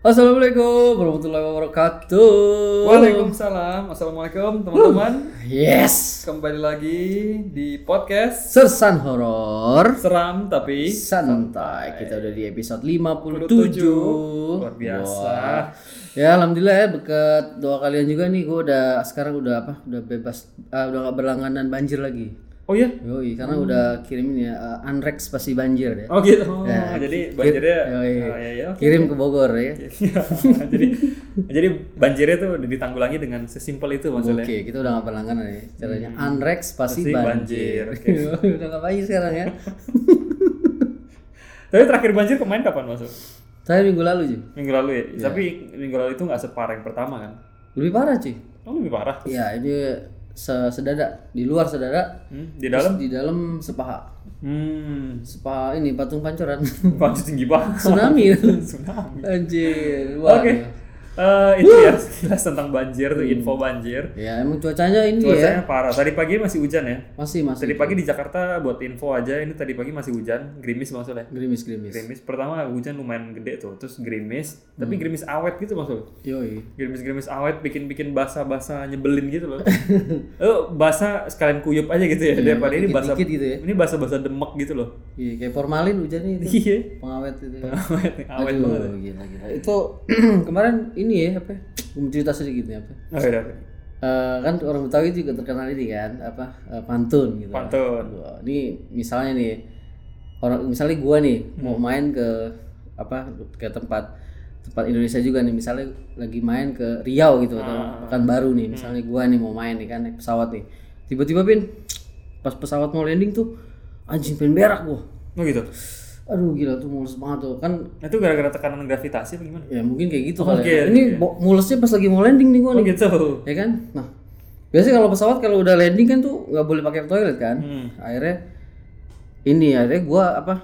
Assalamualaikum warahmatullahi wabarakatuh. Waalaikumsalam, assalamualaikum teman-teman. Yes. Kembali lagi di podcast Sersan horor seram tapi santai. Kita udah di episode 57. Luar biasa. Wah. Ya alhamdulillah ya berkat doa kalian juga nih gue udah sekarang udah apa? Udah bebas ah, udah gak berlangganan banjir lagi. Oh iya? Yoi, karena udah kirimin ya uh, Unrex pasti banjir ya. Oh gitu. Oh, Ya, jadi banjirnya Yoi. oh, iya, iya, oke. Kirim ke Bogor ya. jadi jadi banjirnya tuh udah ditanggulangi dengan sesimpel itu maksudnya. Oke, kita udah gak berlangganan ya. Caranya Unrex pasti, Pasti banjir. banjir, udah gak banjir sekarang ya. Tapi terakhir banjir kemarin kapan masuk? Saya minggu lalu sih. Minggu lalu ya. Tapi minggu lalu itu nggak separah yang pertama kan? Lebih parah cuy. Oh lebih parah. Iya, ini sedada di luar sedada, Hmm, di dalam? di dalam sepaha. Hmm. Sepaha ini patung pancoran. Panjang tinggi banget. Tsunami. Tsunami. Anjir. Oke. Wah. Eh, itu ya sekilas tentang banjir tuh info banjir. Ya, emang cuacanya ini ya. Cuacanya parah. Tadi pagi masih hujan ya. Masih masih Tadi pagi di Jakarta buat info aja ini tadi pagi masih hujan, gerimis maksudnya. gerimis-gerimis. Gerimis pertama hujan lumayan gede tuh, terus gerimis, tapi gerimis awet gitu maksudnya. Yoi. Gerimis-gerimis awet bikin-bikin basah-basah nyebelin gitu loh. Eh basah sekalian kuyup aja gitu ya daripada ini basah. gitu ya. Ini basah-basah demek gitu loh. Iya, kayak formalin hujannya itu. Iya. Pengawet itu. ya. Awet, awet Aduh, banget. gila gila. Itu kemarin ini ya apa? ya? Gue mau cerita sedikit nih apa? Oh, iya. Eh, kan orang Betawi juga terkenal ini kan apa eh, pantun gitu. Pantun. Wah, ini misalnya nih orang misalnya gua nih mau Hmm. main ke apa ke tempat tempat Indonesia juga nih misalnya lagi main ke Riau gitu atau Ah. Pekanbaru Hmm. nih misalnya gua nih mau main nih kan naik pesawat nih tiba-tiba pin pas pesawat mau landing tuh anjing pengen berak gua Oh gitu. Aduh gila tuh mulus banget tuh. Kan Nah, itu gara-gara tekanan gravitasi apa gimana? ya mungkin kayak gitu Oh, kali oke, ya. ini bo- mulusnya pas lagi mau landing nih gua Oh nih. gitu. ya kan? Nah biasanya kalau pesawat kalau udah landing kan tuh nggak boleh pakai toilet kan? Hmm. akhirnya ini akhirnya gua apa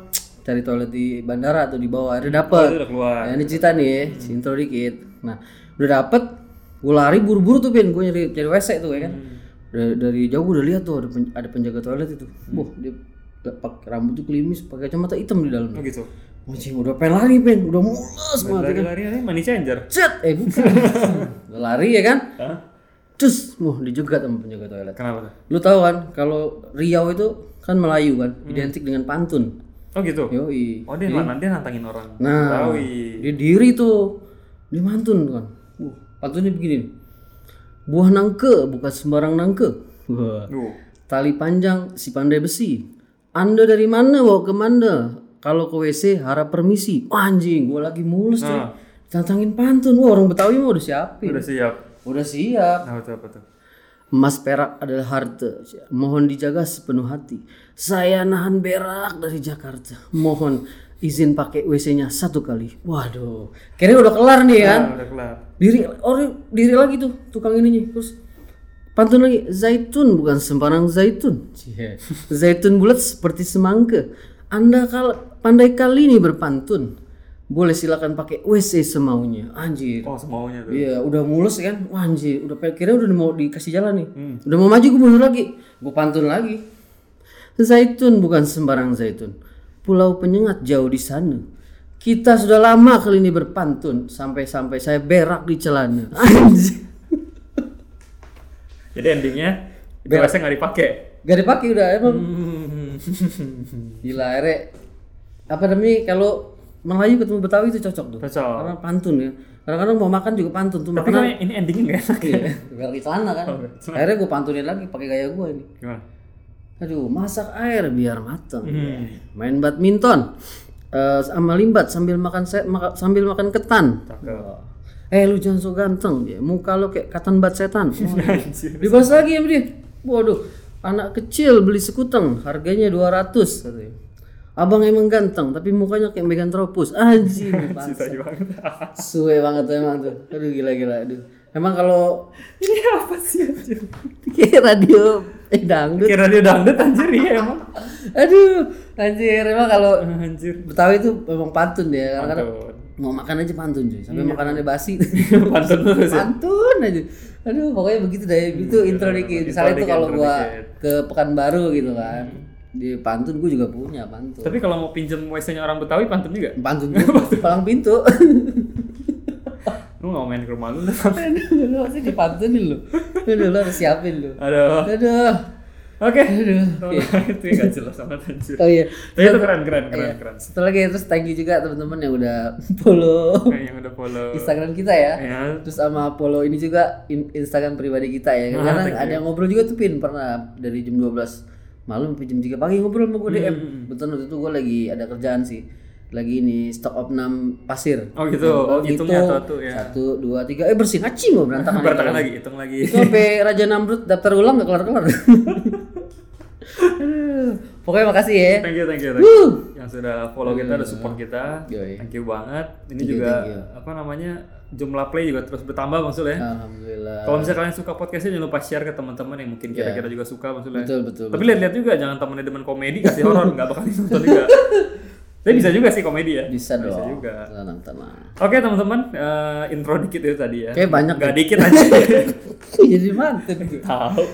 cari toilet di bandara atau di bawah. Akhirnya Oh, dapet udah keluar. nah, ini cerita nih ya intro dikit. Nah udah dapet gua lari buru-buru tuh pin. Gua nyari cari wc tuh ya kan? Hmm. dari, dari jauh gua udah lihat tuh ada, pen- ada penjaga toilet itu. Wah, dia pakai rambut tuh kelimis pakai kacamata hitam di dalam Oh gitu. Anjing udah pengen lari pin udah mulus banget ya kan Lari-lari aja money changer. Cet, eh bukan. Udah lari ya kan? Hah? Terus, wah dijegat sama penjaga toilet. Kenapa tuh? Lu tahu kan, kalau Riau itu kan Melayu kan, identik dengan pantun. Oh gitu. Yoi. Oh dia mana dia nantangin orang. Nah, Betawi. dia diri tuh, dia mantun kan. Wah, pantunnya begini. Buah nangke bukan sembarang nangke. Wah. Tali panjang si pandai besi. Anda dari mana bawa ke mana? Kalau ke WC harap permisi. Wah, anjing, gua lagi mulus tuh. Nah. Tantangin pantun. Wah, orang Betawi mah udah siapin. Udah siap. Udah siap. Nah, itu apa tuh? Emas perak adalah harta. Mohon dijaga sepenuh hati. Saya nahan berak dari Jakarta. Mohon izin pakai WC-nya satu kali. Waduh. Kayaknya udah kelar nih kan. Udah kelar. Diri orang diri lagi tuh tukang ininya. Terus pantun lagi. Zaitun bukan sembarang zaitun. Cie. Zaitun bulat seperti semangka. Anda kal pandai kali ini berpantun. Boleh silakan pakai WC semaunya. Anjir. Oh, semaunya tuh. Iya, udah mulus kan? Wah anjir, udah kira udah mau dikasih jalan nih. Udah mau maju gue mundur lagi. Gue pantun lagi. Zaitun bukan sembarang zaitun. Pulau penyengat jauh di sana. Kita sudah lama kali ini berpantun sampai-sampai saya berak di celana. Anjir. Jadi endingnya itu nggak dipakai. Gak dipakai udah emang. Hmm. Gila, akhirnya apa namanya kalau Melayu ketemu Betawi itu cocok tuh. Cocok. Karena pantun ya. Kadang-kadang mau makan juga pantun tuh Tapi makanan. kan ini endingnya nggak enak. Iya, berak di celana kan. Oh, celana. Akhirnya gue pantunin lagi pakai gaya gue ini. Gimana? Aduh, masak air biar mateng. Hmm. Main badminton. Eh sama limbat sambil makan se- maka- sambil makan ketan. Cakep. Eh lu jangan so ganteng dia. Muka lu kayak katan bat setan. Anjir. Dibahas lagi sama dia. Waduh, anak kecil beli sekuteng, harganya 200 katanya. Abang emang ganteng, tapi mukanya kayak Megan Tropus. Anjing, banget. Suwe banget tuh emang tuh. Aduh gila-gila. Aduh. Emang kalau ini apa sih anjir? kayak radio eh dangdut. Kira dia dangdut anjir iya emang. Aduh, anjir emang kalau Anjir. Betawi itu memang pantun ya. Pantun. Mau makan aja pantun cuy. Sampai makanannya basi. Pantun terus ya. pantun aja. Aduh, pokoknya begitu deh. Itu intro dikit. Misalnya itu kalau gua dikit. ke Pekanbaru gitu kan. Di pantun gua juga punya pantun. Tapi kalau mau pinjem WC-nya orang Betawi pantun juga. Pantun gua palang pintu. Lu nggak main ke rumah lu? lu masih dipantunin lu. Aduh, lu harus siapin lu. Aduh. Aduh. Oke. Aduh. itu nggak jelas sama anjir. Oh iya. Tapi itu keren, keren, keren, Iya. keren. Satu lagi terus thank you juga teman-teman yang udah follow Kayak yang udah follow. Instagram kita ya. Ya. Terus sama follow ini juga in- Instagram pribadi kita ya. Ah, Karena ada yang ngobrol juga tuh Pin pernah dari jam 12 malam sampai jam 3 pagi ngobrol sama gue DM. Hmm, Betul waktu itu gue lagi ada kerjaan sih. Lagi ini stok opnam pasir. Oh gitu. Oh, hitungnya Gitu. satu ya. Satu, dua, tiga. Eh bersih ngacing loh berantakan. Berantakan lagi, hitung lagi. Itu sampai Raja Namrud daftar ulang gak kelar-kelar. Pokoknya makasih ya. Thank you, thank you, thank you. Yang sudah follow kita, udah support kita. Yoi. Thank you banget. Ini Thank you, juga thank you. apa namanya jumlah play juga terus bertambah maksudnya. Alhamdulillah. Kalau misalnya kalian suka podcastnya jangan lupa share ke teman-teman yang mungkin kira-kira juga suka maksudnya. Betul betul. Tapi lihat-lihat juga jangan temennya demen komedi kasih horor nggak bakal nonton juga. Tapi bisa juga sih komedi ya. Bisa dong. Bisa juga. Tenang tenang. Oke teman-teman, eh, intro dikit itu tadi ya. Kayak banyak Gak dikit aja. Jadi mantep tuh. Tahu.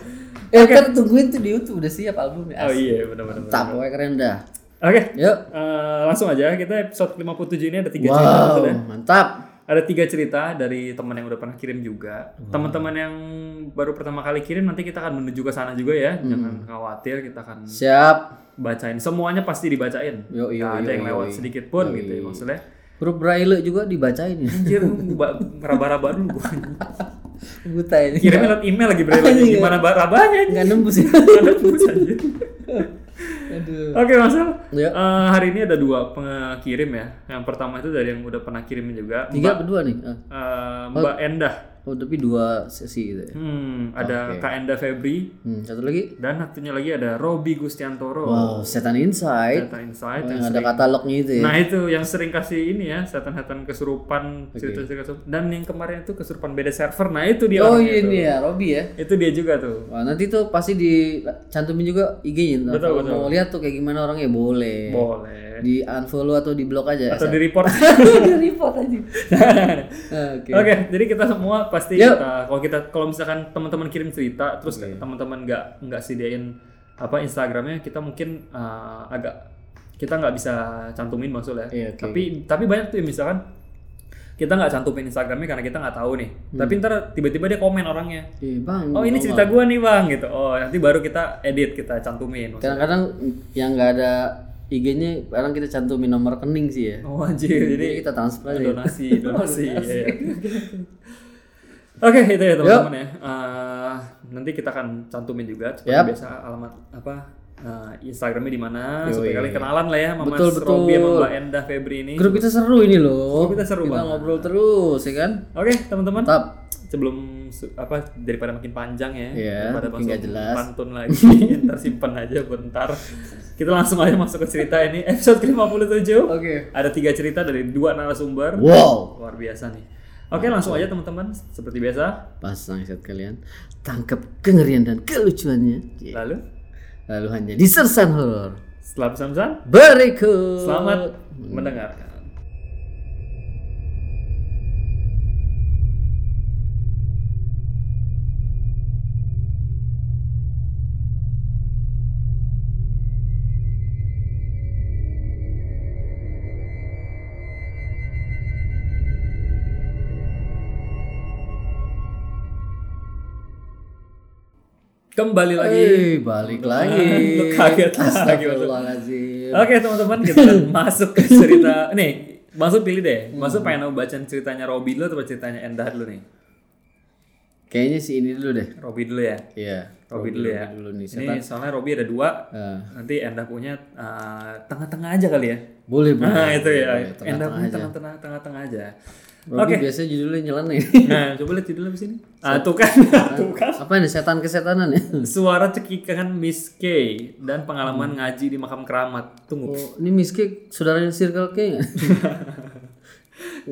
Eh kan tungguin tuh di YouTube udah siap albumnya. Oh iya benar-benar. Mantap, pokoknya keren dah. Oke, Yuk. eh, langsung aja kita episode 57 ini ada tiga cerita Wow, mantap. Ada tiga cerita dari teman yang udah pernah kirim juga. Teman-teman yang baru pertama kali kirim nanti kita akan menuju ke sana juga ya. Jangan khawatir, kita akan Siap. Bacain. Semuanya pasti dibacain. Yo, yo, Nggak ada yo, yang yo, lewat yo. sedikit pun Yo, gitu ya maksudnya. Huruf braille juga dibacain ya. Anjir, ba- raba-raba dulu gua. Buta ini. Kirimnya lewat email lagi braille gimana ba- rabanya Enggak nembus ya. Ada tulis anjir. Aduh. Oke Mas Al. Ya. Eh, hari ini ada dua pengirim ya. Yang pertama itu dari yang udah pernah kirimin juga. Tiga Mbak, berdua nih. Ah. eh, Mbak Endah. Oh, tapi dua sesi gitu ya. Hmm, ada Oke. Kak Endah Febri Hmm, satu lagi. dan satunya lagi ada Robi Gustiantoro. Wow, setan insight. Data Insight Oh, yang yang ada sering- katalognya itu ya. Nah itu yang sering kasih ini ya setan-setan kesurupan cerita-cerita kesurupan. dan yang kemarin itu kesurupan beda server. Nah itu dia oh iya ini ya, Robi ya. Itu dia juga tuh. Wah, nanti tuh pasti dicantumin juga IG-nya. Betul, Kalau betul. mau lihat tuh kayak gimana orangnya boleh. Boleh. Di unfollow atau di blok aja. Atau di report. di report aja. Oke. Oke, jadi kita semua pasti Yuk. kita kalau kita kalau misalkan teman-teman kirim cerita terus teman-teman nggak nggak sediain apa Instagramnya kita mungkin uh, agak kita nggak bisa cantumin maksudnya. Iya, oke. Tapi tapi banyak tuh misalkan kita nggak cantumin Instagramnya karena kita nggak tahu nih. Tapi ntar tiba-tiba dia komen orangnya. Eh, Bang. Oh ini cerita gua nih bang gitu. Oh nanti baru kita edit kita cantumin. Kadang-kadang yang nggak ada IG-nya, kadang kita cantumin nomor rekening sih ya. Oh anjir jadi Jadi kita transfer aja. donasi donasi. iya, iya. Oke itu ya teman-teman ya. Eh, nanti kita akan cantumin juga seperti Yap. biasa alamat apa eh, Instagramnya di mana supaya kalian kenalan lah ya sama Betul, Mas betul. Robi sama Mbak Endah Febri ini. Grup kita seru ini loh. Grup kita seru Kita banget. ngobrol terus, ya kan? Oke teman-teman. Mantap. Sebelum apa daripada makin panjang ya, Iya, daripada makin jelas. pantun lagi, ntar simpen aja bentar. Kita langsung aja masuk ke cerita ini episode ke-57. Oke. Ada tiga cerita dari dua narasumber. Wow. Luar biasa nih. Oke, langsung aja teman-teman. Seperti biasa. Pasang set kalian. Tangkap kengerian dan kelucuannya. Iya. Lalu, Lalu hanya di Sersan Horor. setelah pesan-pesan, Berikut. selamat mendengarkan. Kembali lagi. Eh, balik lagi. Lu kaget lagi. Oke teman-teman kita masuk ke cerita nih masuk pilih deh masuk pengen mau bacain ceritanya Robi dulu atau ceritanya Endah dulu nih Kayaknya sih ini dulu deh. Robi dulu ya Iya. Robi dulu ya Dulu nih. ini soalnya Robi ada dua Ah. nanti Endah punya uh, tengah-tengah aja kali ya boleh, boleh. nah itu ya Boleh, Endah Tengah-tengah punya aja. tengah-tengah tengah-tengah aja Robi biasa judulnya nyeleneh. nah coba lihat judulnya di sini ah tuh kan tuh kan Apa ini setan kesetanan ya? suara cekikan Miss K dan pengalaman ngaji di makam keramat tunggu Oh, ini Miski saudaranya Circle K nggak?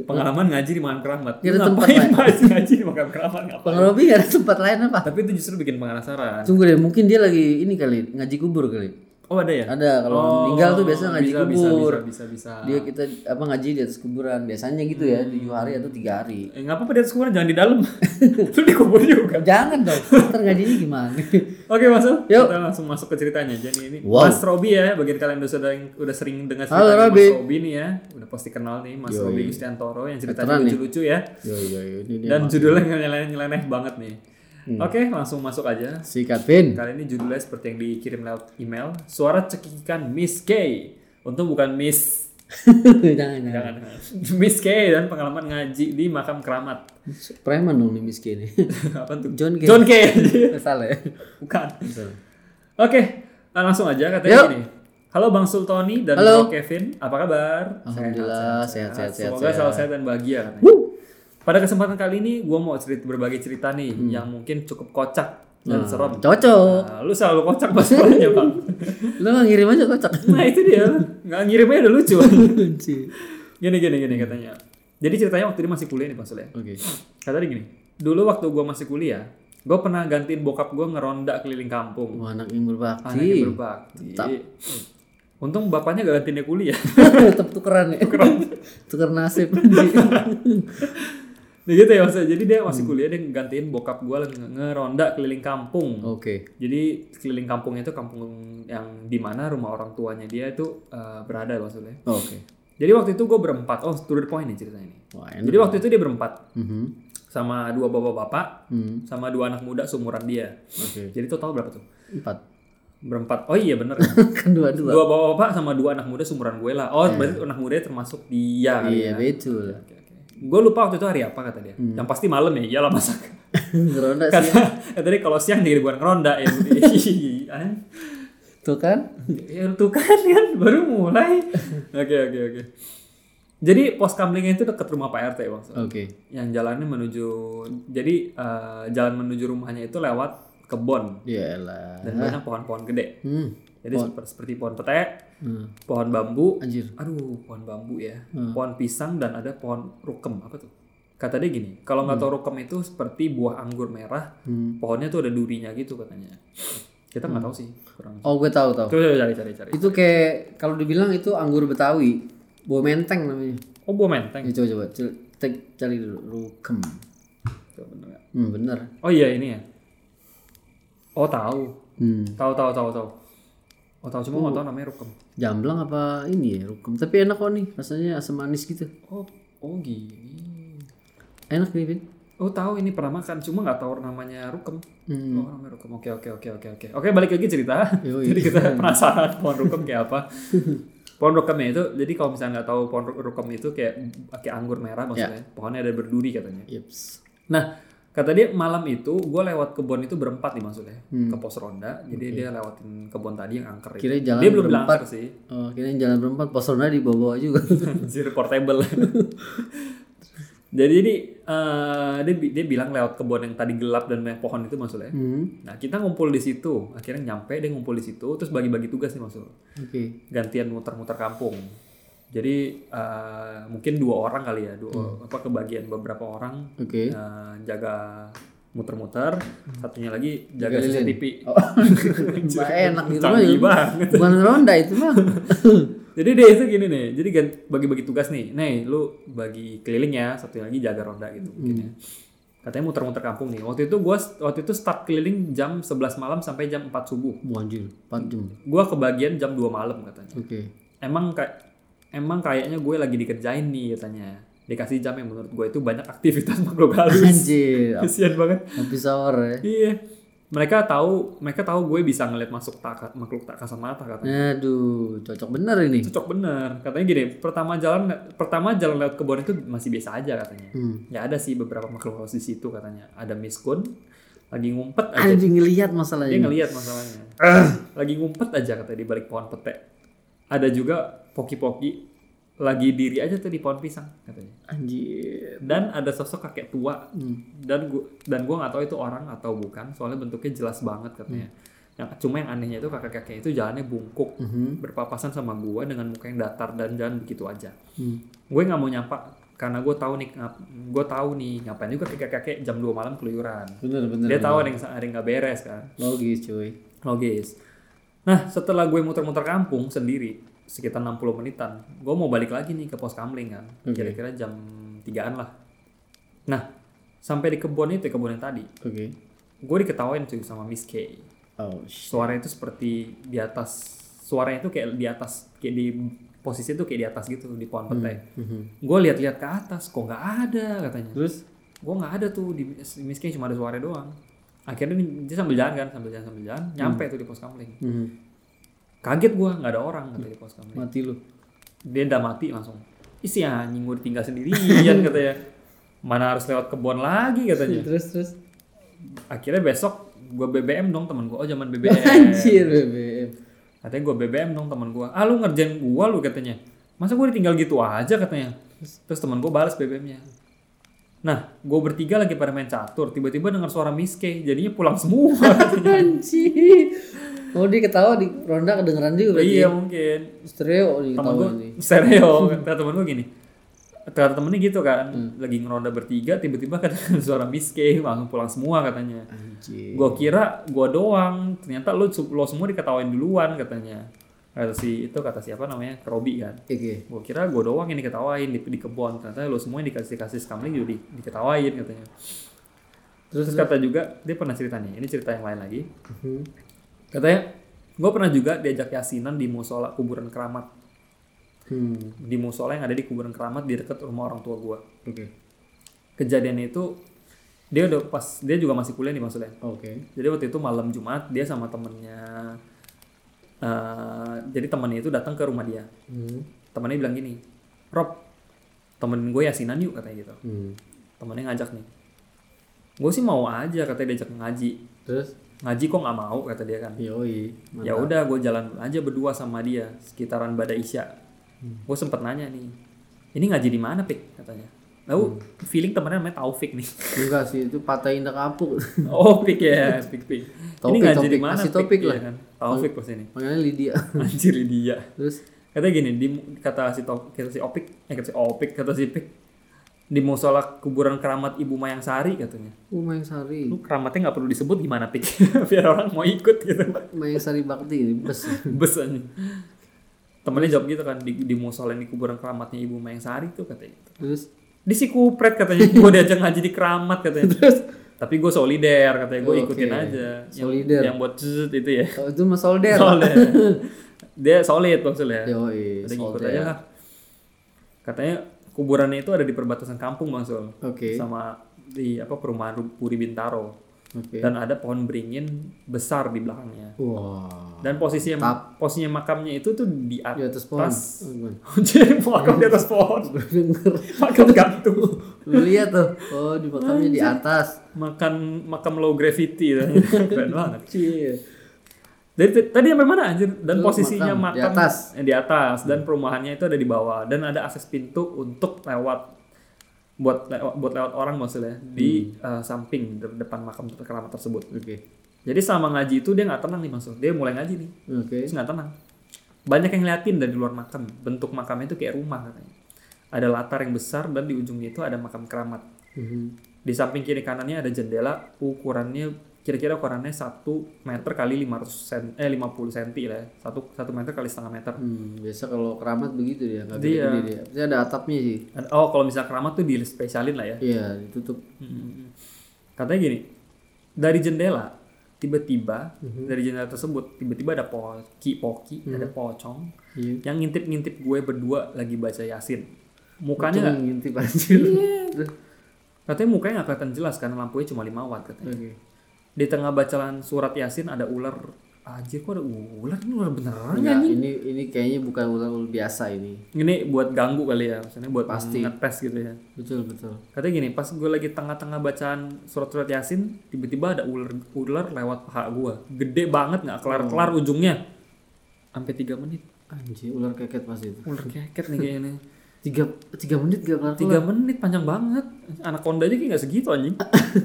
pengalaman ngaji di makam keramat ada Lu tempat lain. ngaji di makam keramat ngapain Robi nggak ada tempat lain apa? tapi itu justru bikin penasaran Tunggu deh, mungkin dia lagi ini kali ngaji kubur kali. Oh ada ya? Ada kalau Oh, meninggal tuh biasa ngaji bisa, bisa, kubur. Bisa, bisa, bisa. Dia kita apa ngaji di atas kuburan biasanya gitu ya tujuh hari atau tiga hari. Eh, nggak apa-apa di atas kuburan, jangan di dalam. Lu dikubur juga. Jangan dong. Ntar ngajinya gimana? Oke masuk. Yuk. Kita langsung masuk ke ceritanya. Jadi ini Wow. Mas Robi ya, bagian kalian udah sudah udah sering dengar Halo, cerita Robi. Mas Robi nih ya, udah pasti kenal nih Mas Yoi. Robi Gustiantoro yang ceritanya lucu-lucu ya. Yo yo yo ini. Dan judulnya nyeleneh-nyeleneh banget nih. Hmm. Oke, langsung masuk aja. Sikat Vin. Kali ini judulnya seperti yang dikirim lewat email. Suara cekikikan Miss K. Untung bukan Miss jangan jangan. jangan Miss K dan pengalaman ngaji di makam keramat. Preman dong nih miskin nih. Apa tuh? John K. John K. Salah ya. Bukan. Oke, nah, langsung aja katanya Yuk. gini. Halo Bang Sultoni dan Halo. Bro Kevin, apa kabar? Alhamdulillah, sehat, sehat, sehat, Semoga sehat. selalu sehat dan bahagia katanya. Pada kesempatan kali ini, gue mau cerita berbagi cerita nih Hmm. yang mungkin cukup kocak dan serem. Cocok. Nah, lu selalu kocak masalahnya bang. Lu nggak ngirim aja kocak. Nah itu dia, nggak ngirimnya udah lucu. Gini gini gini katanya. Jadi ceritanya waktu dia masih kuliah nih Pak Sule. Oke. Kata dia gini, dulu waktu gue masih kuliah, gue pernah gantiin bokap gue ngeronda keliling kampung. Wah, anak yang berbakti. Anaknya berbakti. Untung bapaknya gak gantiin dia kuliah. Tetap tukeran ya. Tuker nasib. Nah gitu ya maksudnya. Jadi dia masih kuliah dia gantiin bokap gue nge- ngeronda keliling kampung. Oke. Jadi keliling kampung itu kampung yang di mana rumah orang tuanya dia itu eh, berada maksudnya. Oke. Jadi waktu itu gue berempat. Oh, to the point nih ceritanya ini. Wah. Jadi waktu itu dia berempat Mhm. sama dua bapak-bapak Hmm. sama dua anak muda seumuran dia. Oke. Jadi total berapa tuh? Empat. Berempat. Oh iya bener. kan dua-dua. dua bapak-bapak sama dua anak muda seumuran gue lah. Oh, berarti anak muda termasuk dia Iya, ya. betul. Oke. Gue lupa waktu itu hari apa kata dia. Hmm. Yang pasti malam ya, iyalah masak. Ngeronda sih. Kata, kata dia kalau siang jadi bukan ngeronda ya. Aneh. Tuh kan? ya tuh kan kan baru mulai. Oke oke oke. Jadi pos kamlingnya itu dekat rumah Pak RT bang. Oke. Yang jalannya menuju, jadi eh, jalan menuju rumahnya itu lewat kebon Iyalah. dan banyak pohon-pohon gede. Hmm. Jadi seperti, seperti pohon pete, Hmm. pohon bambu, Anjir. aduh pohon bambu ya, Hmm. pohon pisang dan ada pohon rukem apa tuh? Kata dia gini, kalau nggak tahu rukem itu seperti buah anggur merah, Hmm. pohonnya tuh ada durinya gitu katanya. Kita nggak tahu sih, kurang. Oh, gue tahu tahu. Coba coba cari cari cari. Itu kayak kalau dibilang itu anggur Betawi. Buah menteng namanya. Oh buah menteng. Ya, coba coba cek- cari dulu rukem. Coba bener? Hmm, bener. Oh iya ini ya. Oh tahu, Hmm. tahu tahu tahu tahu. Oh tahu cuma nggak tahu namanya rukem. Jamblang apa ini ya rukem? Tapi enak kok nih, rasanya asam manis gitu. Oh oh gini. Enak nih, Vin. Oh tahu ini pernah makan, cuma nggak tahu namanya rukem. Hmm. Oh namanya rukem. Oke oke oke oke oke. Oke balik lagi cerita. Yoi. jadi kita penasaran pohon rukem kayak apa. Pohon rukemnya itu, jadi kalau misalnya nggak tahu pohon ru- rukem itu kayak kayak anggur merah maksudnya. Pohonnya ada berduri katanya. Yeps. Nah, kata dia malam itu gue lewat kebun itu berempat nih maksudnya ke pos ronda. Jadi dia lewatin kebun tadi yang angker itu. Kira jalan dia belum berempat. sih. Oh, kira jalan berempat pos ronda di bawah juga. Anjir portable. Jadi ini eh, dia dia bilang lewat kebun yang tadi gelap dan banyak pohon itu maksudnya. hmm. Nah kita ngumpul di situ, akhirnya nyampe dia ngumpul di situ, terus bagi-bagi tugas nih maksud. Oke. Gantian muter-muter kampung. Jadi eh, mungkin dua orang kali ya, dua apa kebagian beberapa orang Oke. eh, jaga muter-muter, satunya lagi jaga. CCTV. Oh, enak gitu mah. Banget. Bukan ronda itu mah. Jadi dia itu gini nih, jadi bagi-bagi tugas nih, nih lu bagi keliling ya, satu lagi jaga ronda gitu mungkin ya. Katanya muter-muter kampung nih. Waktu itu gua waktu itu start keliling jam 11 malam sampai jam 4 subuh. Wah, anjir, 4 jam. Gua kebagian jam 2 malam katanya. Oke. Emang kayak emang kayaknya gue lagi dikerjain nih katanya. Dikasih jam yang menurut gue itu banyak aktivitas makhluk halus. Anjir, Kasian banget. habis sahur ya. Iya. Mereka tahu, mereka tahu gue bisa ngeliat masuk tak, makhluk tak kasat mata katanya. Aduh, cocok bener ini. Cocok bener. Katanya gini, pertama jalan pertama jalan lewat kebun itu masih biasa aja katanya. Hmm. Ya ada sih beberapa makhluk halus di situ katanya. Ada miskun lagi ngumpet aja. Anjing ngelihat Dia masalahnya. ngelihat masalahnya. Lagi ngumpet aja katanya di balik pohon pete. Ada juga poki-poki lagi diri aja tuh di pohon pisang katanya. Anjir. Dan ada sosok kakek tua Hmm. dan gua dan gua nggak tahu itu orang atau bukan soalnya bentuknya jelas banget katanya. Yang cuma yang anehnya itu kakek-kakek itu jalannya bungkuk Mhm. berpapasan sama gua dengan muka yang datar dan jalan begitu aja. Hmm. Gue nggak mau nyapa karena gue tahu nih gue tahu nih ngapain juga kakek-kakek jam 2 malam keluyuran. Bener bener. Dia tahu ada yang ada yang nggak beres kan. Logis cuy. Logis. Nah, setelah gue muter-muter kampung sendiri, sekitar 60 menitan, gue mau balik lagi nih ke pos kamling kan. Kira-kira jam 3-an lah. Nah, sampai di kebun itu, kebun yang tadi, Oke. gue diketawain cuy sama Miss K. Oh, shit. Suaranya itu seperti di atas, suaranya itu kayak di atas, kayak di posisi itu kayak di atas gitu, di pohon petai. Mhm. Gue lihat-lihat ke atas, kok nggak ada katanya. Terus gue nggak ada tuh di Miss K cuma ada suara doang. Akhirnya dia sambil jalan kan, sambil jalan sambil jalan, nyampe tuh di pos kamling. Mhm. Kaget gue nggak ada orang kata di pos kamling. mati lu. Dia udah mati langsung. Isi anjing gue ditinggal sendirian katanya. Mana harus lewat kebun lagi katanya. Terus terus. Akhirnya besok gue BBM dong temen gue. Oh zaman BBM. Anjir BBM. Katanya gue BBM dong temen gue. Ah lu ngerjain gue lu katanya. Masa gue ditinggal gitu aja katanya. Terus temen gue balas BBM-nya. Nah, gue bertiga lagi pada main catur. Tiba-tiba dengar suara Miss K. Jadinya pulang semua. Anjir. Oh dia ketawa di ronda kedengeran juga berarti. iya mungkin. Stereo Temen ketawa ini. stereo. Kata temen gue gini. Kata temennya gitu kan. Lagi ngeronda bertiga. Tiba-tiba kan suara Miss K. Langsung pulang semua katanya. Anjir. Gue kira gue doang. Ternyata lo, lo semua diketawain duluan katanya. Kata si itu kata siapa namanya Robi kan. Oke. Gue kira gue doang yang diketawain di, di kebun. Ternyata lo semua yang dikasih kasih skamling juga di, diketawain katanya. Terus, kata juga dia pernah cerita nih. Ini cerita yang lain lagi. Mhm. Katanya gue pernah juga diajak yasinan di musola kuburan keramat. Hmm. Di musola yang ada di kuburan keramat di dekat rumah orang tua gue. Oke. Kejadiannya itu dia udah pas dia juga masih kuliah nih maksudnya. Oke. Jadi waktu itu malam Jumat dia sama temennya eh, jadi temannya itu datang ke rumah dia. Hmm. Temannya bilang gini, Rob, temen gue yasinan yuk katanya gitu. Hmm. Temennya ngajak nih. Gue sih mau aja katanya diajak ngaji. Terus Ngaji kok nggak mau kata dia kan. yoi. Ya udah gue jalan aja berdua sama dia sekitaran Bada Isya. Gue sempet nanya nih, ini ngaji di mana pik katanya. Lalu feeling temennya namanya Taufik nih. Enggak sih itu patah indah kapuk. oh pik ya, pik pik. ini Topik, ngaji di topik. mana? Pik? topik lah. kan? Taufik pas ini. Makanya Lydia. Anjir dia. Terus Katanya gini, di, kata si Top, kata si Opik, eh kata si Opik, kata si Pik, di musola kuburan keramat Ibu Mayang Sari katanya. uh Mayang Sari. Lu keramatnya nggak perlu disebut gimana Pik? Biar orang mau ikut gitu. Mayang Sari Bakti ini bes. Bes aja. Temennya jawab gitu kan, di, di musola di kuburan keramatnya Ibu Mayang Sari tuh katanya. gitu. Terus Di si kupret katanya, gue diajak ngaji di keramat katanya. terus Tapi gue solider katanya, gue Oke. ikutin aja. Yang, Solider. Yang buat zzzz itu ya. oh, itu Mas Solder. Solid. Dia solid maksudnya. Yoi. Ada Solder. aja lah. Katanya kuburannya itu ada di perbatasan kampung Bang Sul. Oke. Sama di apa perumahan Puri Bintaro. Oke. Dan ada pohon beringin besar di belakangnya. Wah. Dan posisinya posisinya makamnya itu tuh di Di atas pohon. atas. Oh? Jadi makam di atas pohon. Makam gantung. Lu lihat tuh. Oh, di makamnya di atas. Makan makam low gravity. Keren banget. Cie. Dari t- tadi sampai mana anjir? Dan Itu posisinya makam, makam, di atas. eh, di atas dan perumahannya itu ada di bawah dan ada akses pintu untuk lewat buat lewat, buat lewat orang maksudnya di Hmm. eh, samping de- depan makam keramat tersebut. Oke. Jadi selama ngaji itu dia nggak tenang nih maksud. Dia mulai ngaji nih, Oke. terus nggak tenang. Banyak yang ngeliatin dari luar makam. Bentuk makamnya itu kayak rumah katanya. Ada latar yang besar dan di ujungnya itu ada makam keramat. Mhm. Di samping kiri kanannya ada jendela ukurannya kira-kira ukurannya 1 meter kali 500 sen, eh 50 cm lah ya. 1 1 meter kali setengah meter. Hmm, biasa kalau keramat begitu dia, nggak Iya. gede dia. Pasti ada atapnya sih. Oh, kalau misalnya keramat tuh di spesialin lah ya. Iya, ditutup. Hmm. Katanya gini, dari jendela tiba-tiba dari jendela tersebut tiba-tiba ada poki poki ada pocong Iya. yang ngintip-ngintip gue berdua lagi baca yasin mukanya nggak ngintip anjir. Terus, katanya mukanya nggak kelihatan jelas karena lampunya cuma 5 watt katanya Oke. Di tengah bacaan surat yasin ada ular. Aja kok ada ular? Ini ular beneran ya ini ini kayaknya bukan ular biasa ini. ini buat ganggu kali ya maksudnya buat Pasti. ngetes gitu ya. Betul, betul. katanya gini pas gue lagi tengah-tengah bacaan surat-surat yasin tiba-tiba ada ular ular lewat paha gue gede banget nggak? Kelar-kelar ujungnya. Sampai tiga menit. Anjir, ular keket pasti itu. ular keket nih kayaknya. Tiga, tiga menit gak kelar tiga menit panjang banget. Anak konda aja kayak nggak segitu anjing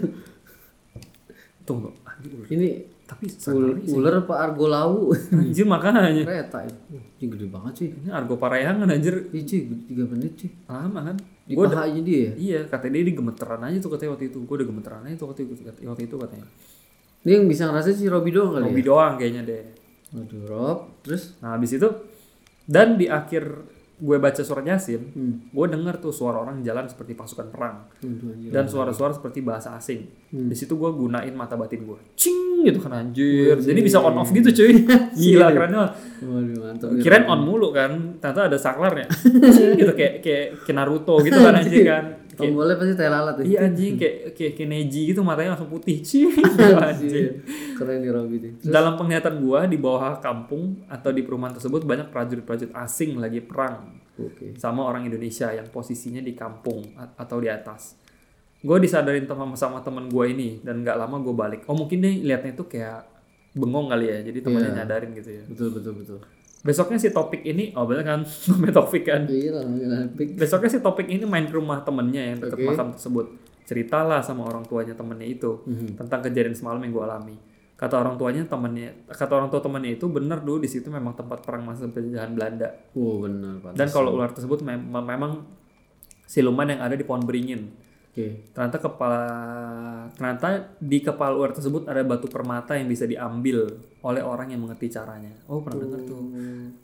tunggu Ini tapi ul- ular apa argo lau? anjir makanya Kereta itu. Ini gede banget sih. ini argo parayangan anjir Ih, cuy, tiga menit cuy. lama kan Di gue pahanya dia ya? iya katanya dia di gemeteran aja tuh katanya waktu itu gue udah gemeteran aja tuh waktu itu waktu itu katanya Ini yang bisa ngerasain si Robby doang kali Robi ya? doang kayaknya deh Waduh, Rob. Terus? Nah habis itu dan di akhir gue baca surat yasin, Hmm. gue denger tuh suara orang jalan seperti pasukan perang anjir. dan suara-suara seperti bahasa asing. Hmm. Di situ gue gunain mata batin gue, cing gitu kan anjir. Jadi bisa on off gitu cuy. Gila keren banget. Kirain on mulu kan, ternyata ada saklarnya. Cing gitu kayak kayak Naruto gitu kan anjing kan. Kayak, Tombolnya pasti tai lalat ya. iya anjing kayak kayak kayak Neji gitu matanya langsung putih. Gitu anjing. Keren nih Rob ini. Dalam penglihatan gua di bawah kampung atau di perumahan tersebut banyak prajurit-prajurit asing lagi perang Oke. sama orang Indonesia yang posisinya di kampung atau di atas. Gue disadarin sama sama teman gue ini dan nggak lama gue balik. Oh mungkin dia liatnya itu kayak bengong kali ya, jadi temannya nyadarin gitu ya. Betul betul betul. Besoknya si topik ini, oh bener kan, namanya topik kan. Iya. Besoknya si topik ini main ke rumah temennya yang dekat Oke. makam tersebut. Ceritalah sama orang tuanya temennya itu Mhm. tentang kejadian semalam yang gue alami. Kata orang tuanya temennya, kata orang tua temennya itu bener dulu di situ memang tempat perang masa penjajahan Belanda. Oh benar. Dan kalau ular tersebut mem- memang siluman yang ada di pohon beringin. Oke. Ternyata kepala ternyata di kepala ular tersebut ada batu permata yang bisa diambil oleh orang yang mengerti caranya. Oh, pernah dengar tuh.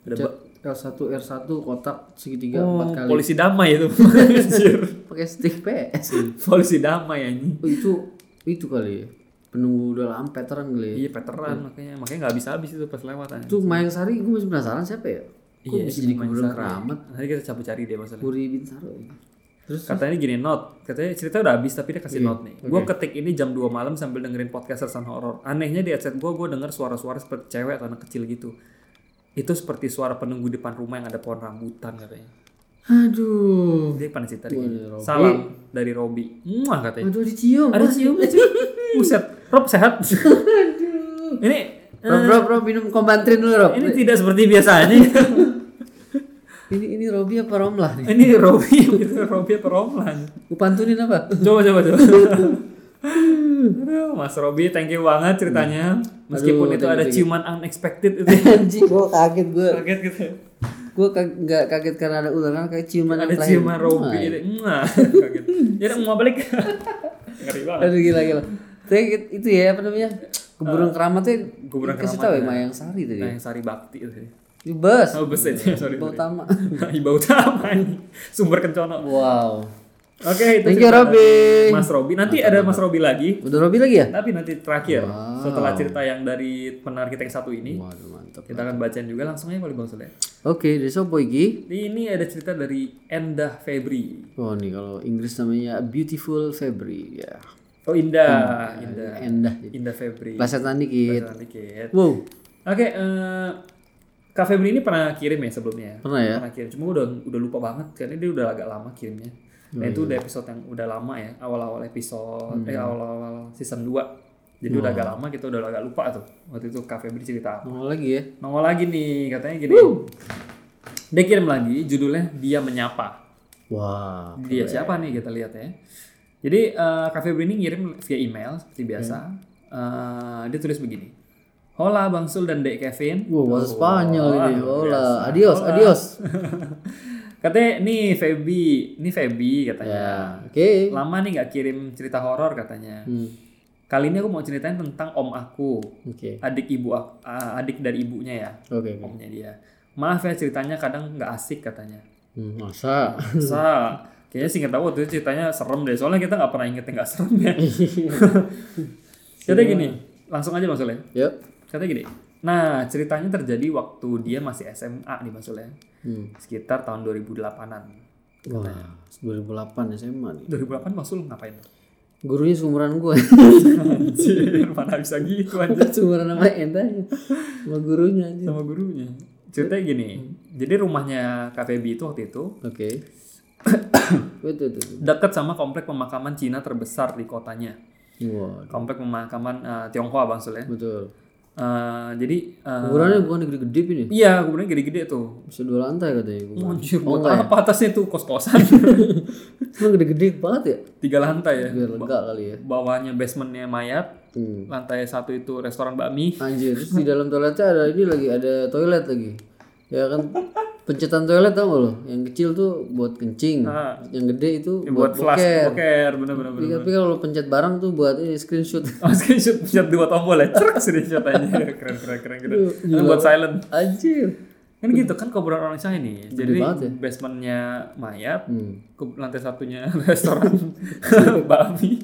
Ada ba- L1 R1 kotak segitiga oh, empat kali. polisi damai itu. Pakai stick PS. polisi damai anjing. Oh, itu itu kali ya. Penunggu udah lama veteran kali ya. Iya, veteran makanya makanya nggak habis habis itu pas lewat. Itu Mayang Sari gue masih penasaran siapa ya? Kok Iya, bisa jadi Sari. keramat? Nanti kita coba cari dia masalah. Puri Bintaro ya. Terus Katanya gini note, katanya cerita udah habis tapi dia kasih Iya, note nih. Gue ketik ini jam 2 malam sambil dengerin podcast sersan horor. Anehnya di headset gue, gue denger suara-suara seperti cewek atau anak kecil gitu. Itu seperti suara penunggu depan rumah yang ada pohon rambutan katanya. aduh. Dia pernah cerita Waduh. Salam dari Robi. Muah katanya. Aduh dicium. Ada cium Buset, Rob sehat. ini Rob, Rob, Rob, minum kombantrin dulu Rob. ini tidak seperti biasanya. Ini ini Robi apa Romlah nih? ini Robi, gitu, Robi atau Romlan. Gue pantunin apa? Coba coba coba. Aduh, Mas Robi, thank you banget ceritanya. Meskipun Aduh, itu ada you. ciuman unexpected itu. Anjing, gue kaget gue. Kaget gitu. Gue nggak kaget karena ada ular kan kayak ciuman Ada ciuman Robi itu. Mwah, kaget. Jadi mau balik. Ngeri banget. Aduh gila gila. Tapi itu ya apa namanya? Kuburan keramatnya kuburan kasih keramat, tahu ya ya. Mayang Sari tadi. Nah, yang Sari Bakti itu. Itu bus. Oh, bus aja, sorry. Bau utama. Iba utama ini. Sumber kencono. Wow. Oke, itu Thank you Robi. Mas Robi. Nanti ada Mas Robi lagi. Udah Robi lagi ya? Tapi nanti terakhir Wow. setelah cerita yang dari pendengar kita yang satu ini, Waduh mantap. kita akan bacain juga langsung aja kali Bang Sule. Oke, dari sopo iki? Ini ada cerita dari Endah Febri. Oh nih kalau Inggris namanya Beautiful February ya. Oh Indah, Indah, Endah jadi. Indah Febri. Plesetan dikit. Plesetan dikit. Wow. Oke, eh Kak Febri ini pernah kirim ya sebelumnya? Pernah ya? Pernah kirim. Cuma udah udah lupa banget karena dia udah agak lama kirimnya. Dan itu iya. udah episode yang udah lama ya, awal-awal episode Hmm. eh awal-awal season 2. Jadi udah agak lama kita udah agak lupa tuh. Waktu itu Kak Febri cerita apa. Nongol lagi ya. Nongol lagi nih, katanya gini. Dia kirim lagi judulnya Dia Menyapa. Wah. Dia siapa nih kita lihat ya. Jadi eh, Kak Febri ini ngirim via email seperti biasa. Eh, dia tulis begini. Hola Bang Sul dan Dek Kevin. Wow, bahasa Spanyol Wah, ini. Hola. biasa. Adios, Hola. adios. Katanya nih Feby, ini Feby katanya. Ya, oke. Lama nih nggak kirim cerita horor katanya. Hmm. Kali ini aku mau ceritain tentang om aku, Oke. adik ibu aku, ah, adik dari ibunya ya, Oke, oke. omnya dia. Maaf ya ceritanya kadang nggak asik katanya. Hmm, masa? Masa? Kayaknya sih nggak tahu waktu itu ceritanya serem deh. Soalnya kita nggak pernah inget yang nggak serem ya. Katanya gini, langsung aja maksudnya. Yuk. Katanya gini. Nah ceritanya terjadi waktu dia masih SMA nih maksudnya. Hmm. Sekitar tahun 2008-an. Wah, 2008 SMA nih. 2008 Masul ngapain? Gurunya seumuran gue. Anjir, mana bisa gitu anjir seumuran sama Endanya. Sama gurunya aja. sama gurunya. Ceritanya gini, jadi rumahnya KPB itu waktu itu Oke. Betul, betul. betul. dekat sama komplek pemakaman Cina terbesar di kotanya. Wah, Komplek pemakaman eh, Tionghoa Bang Sul ya. betul. Eh, jadi eh, Kuburannya bukan gede-gede ini. iya kuburannya gede-gede tuh. Bisa dua lantai katanya. kuburan. Anjir, Oh, buat enggak ya? apa atasnya tuh kos-kosan? Cuma gede-gede banget ya? Tiga lantai ya. Biar lega kali ya. Bawahnya basementnya mayat, Hmm. lantai satu itu restoran bakmi. Anjir, terus di dalam toiletnya ada ini lagi, ada toilet lagi. Ya kan pencetan toilet tau gak lo? Yang kecil tuh buat kencing, Ah. yang gede itu Ya, buat buat, flash boker. boker bener-bener Tapi, tapi kalau lo pencet barang tuh buat ini screenshot. Oh, screenshot screenshot dua tombol ya, cerak screenshot aja, keren keren keren keren. Kan buat silent. Anjir. Kan gitu kan kuburan orang China nih. Jadi ya. basementnya mayat, Hmm. lantai satunya restoran babi,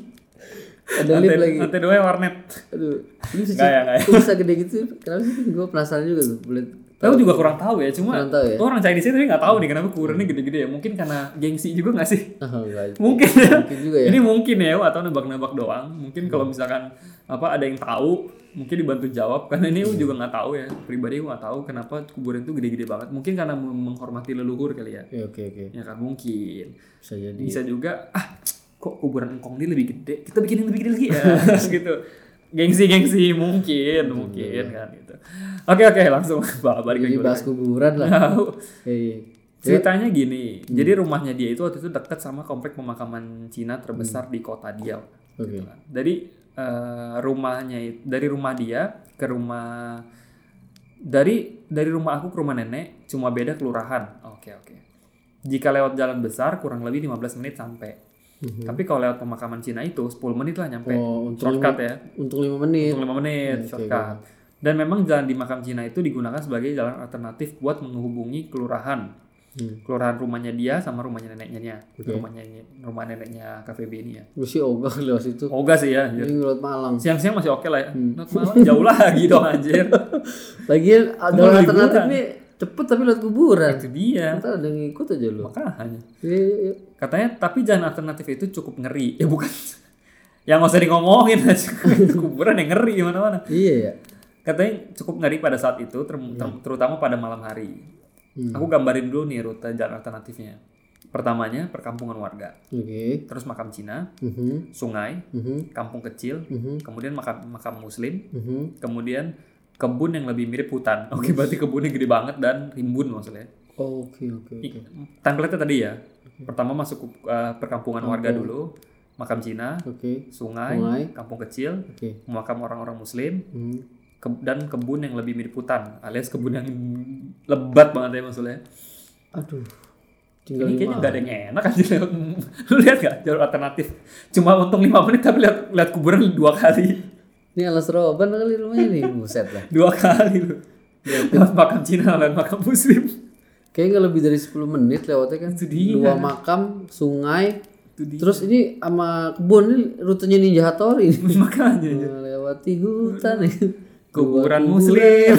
Ada lift lantai, lagi. lantai dua warnet. Aduh, ini bisa, ya, ya. bisa gede gitu? Kenapa sih? Gue penasaran juga tuh. Boleh Aku juga kurang tahu ya, cuma tahu ya? orang Chinese itu nggak tahu nih kenapa kuburannya gede-gede ya. Mungkin karena gengsi juga nggak sih? Oh. Mungkin ya. Mungkin juga ya. Ini mungkin ya, atau nebak-nebak doang. Mungkin kalau misalkan apa ada yang tahu, mungkin dibantu jawab. Karena ini juga nggak tahu ya. Pribadi gue nggak tahu kenapa kuburan itu gede-gede banget. Mungkin karena menghormati leluhur kali ya. Ya, oke oke. Ya kan mungkin. Bisa jadi. Bisa juga ah kok kuburan engkong ini lebih gede. Kita bikin yang lebih gede lagi ya. gitu. Gengsi-gengsi mungkin, mungkin kan gitu. Oke oke langsung balik lagi. Jadi bahas kuburan lah. Tahu. Oke. Ceritanya gini, jadi rumahnya dia itu waktu itu dekat sama komplek pemakaman Cina terbesar di kota dia. Oke. Gitu kan. Dari eh, rumahnya dari rumah dia ke rumah dari dari rumah aku ke rumah nenek cuma beda kelurahan. Oke oke. Jika lewat jalan besar kurang lebih 15 menit sampai. Tapi kalau lewat pemakaman Cina itu 10 menit lah nyampe. Oh, untuk Shortcut ya. Untuk lima menit. Untuk 5 menit shortcut. Dan memang jalan di makam Cina itu digunakan sebagai jalan alternatif buat menghubungi kelurahan. Hmm. Kelurahan rumahnya dia sama rumahnya neneknya dia. Rumahnya rumah neneknya KVB ini ya. Gue sih ogah lewat situ. Oga sih ya. Ini lewat Malang. Siang-siang masih oke lah ya. Hmm. Not malam jauh lagi dong anjir. Lagian ada liburan. alternatifnya cepet tapi lewat kuburan. Itu dia. Ntar ada yang ngikut aja lo. Makanya. Iya, iya, iya. Katanya tapi jalan alternatif itu cukup ngeri. Ya bukan. Yang nggak usah ngomongin aja. Kuburan yang ngeri mana-mana. Iya ya. Katanya cukup ngeri pada saat itu, ter- ter- terutama pada malam hari. Hmm. Aku gambarin dulu nih rute jalan alternatifnya. Pertamanya perkampungan warga, Oke. terus makam Cina, Mhm. sungai, Mhm. kampung kecil, Mhm. kemudian makam makam Muslim, Mhm. kemudian kebun yang lebih mirip hutan. Oke, berarti kebunnya gede banget dan rimbun maksudnya. Oke oke oke. Template tadi ya. Pertama masuk uh, perkampungan warga dulu, makam Cina, Oke. sungai, Sungai. kampung kecil, Oke. makam orang-orang Muslim, Mhm. ke- dan kebun yang lebih mirip hutan, alias kebun yang lebat banget ya maksudnya. Aduh. Tinggal Ini lima. kayaknya nggak ada yang enak aja. Lu lihat nggak jalur alternatif? Cuma untung 5 menit tapi lihat lihat kuburan dua kali. Ini alas roban kali rumahnya nih. Buset lah. Dua kali lu. Lewat makam Cina lewat makam Muslim. Kayaknya nggak lebih dari 10 menit lewatnya kan. Itu dia. Dua makam, sungai. Itu dia. Terus ini sama kebun ini rutenya Ninja Hattori. ini. Makanya Melewati hutan kuburan Muslim.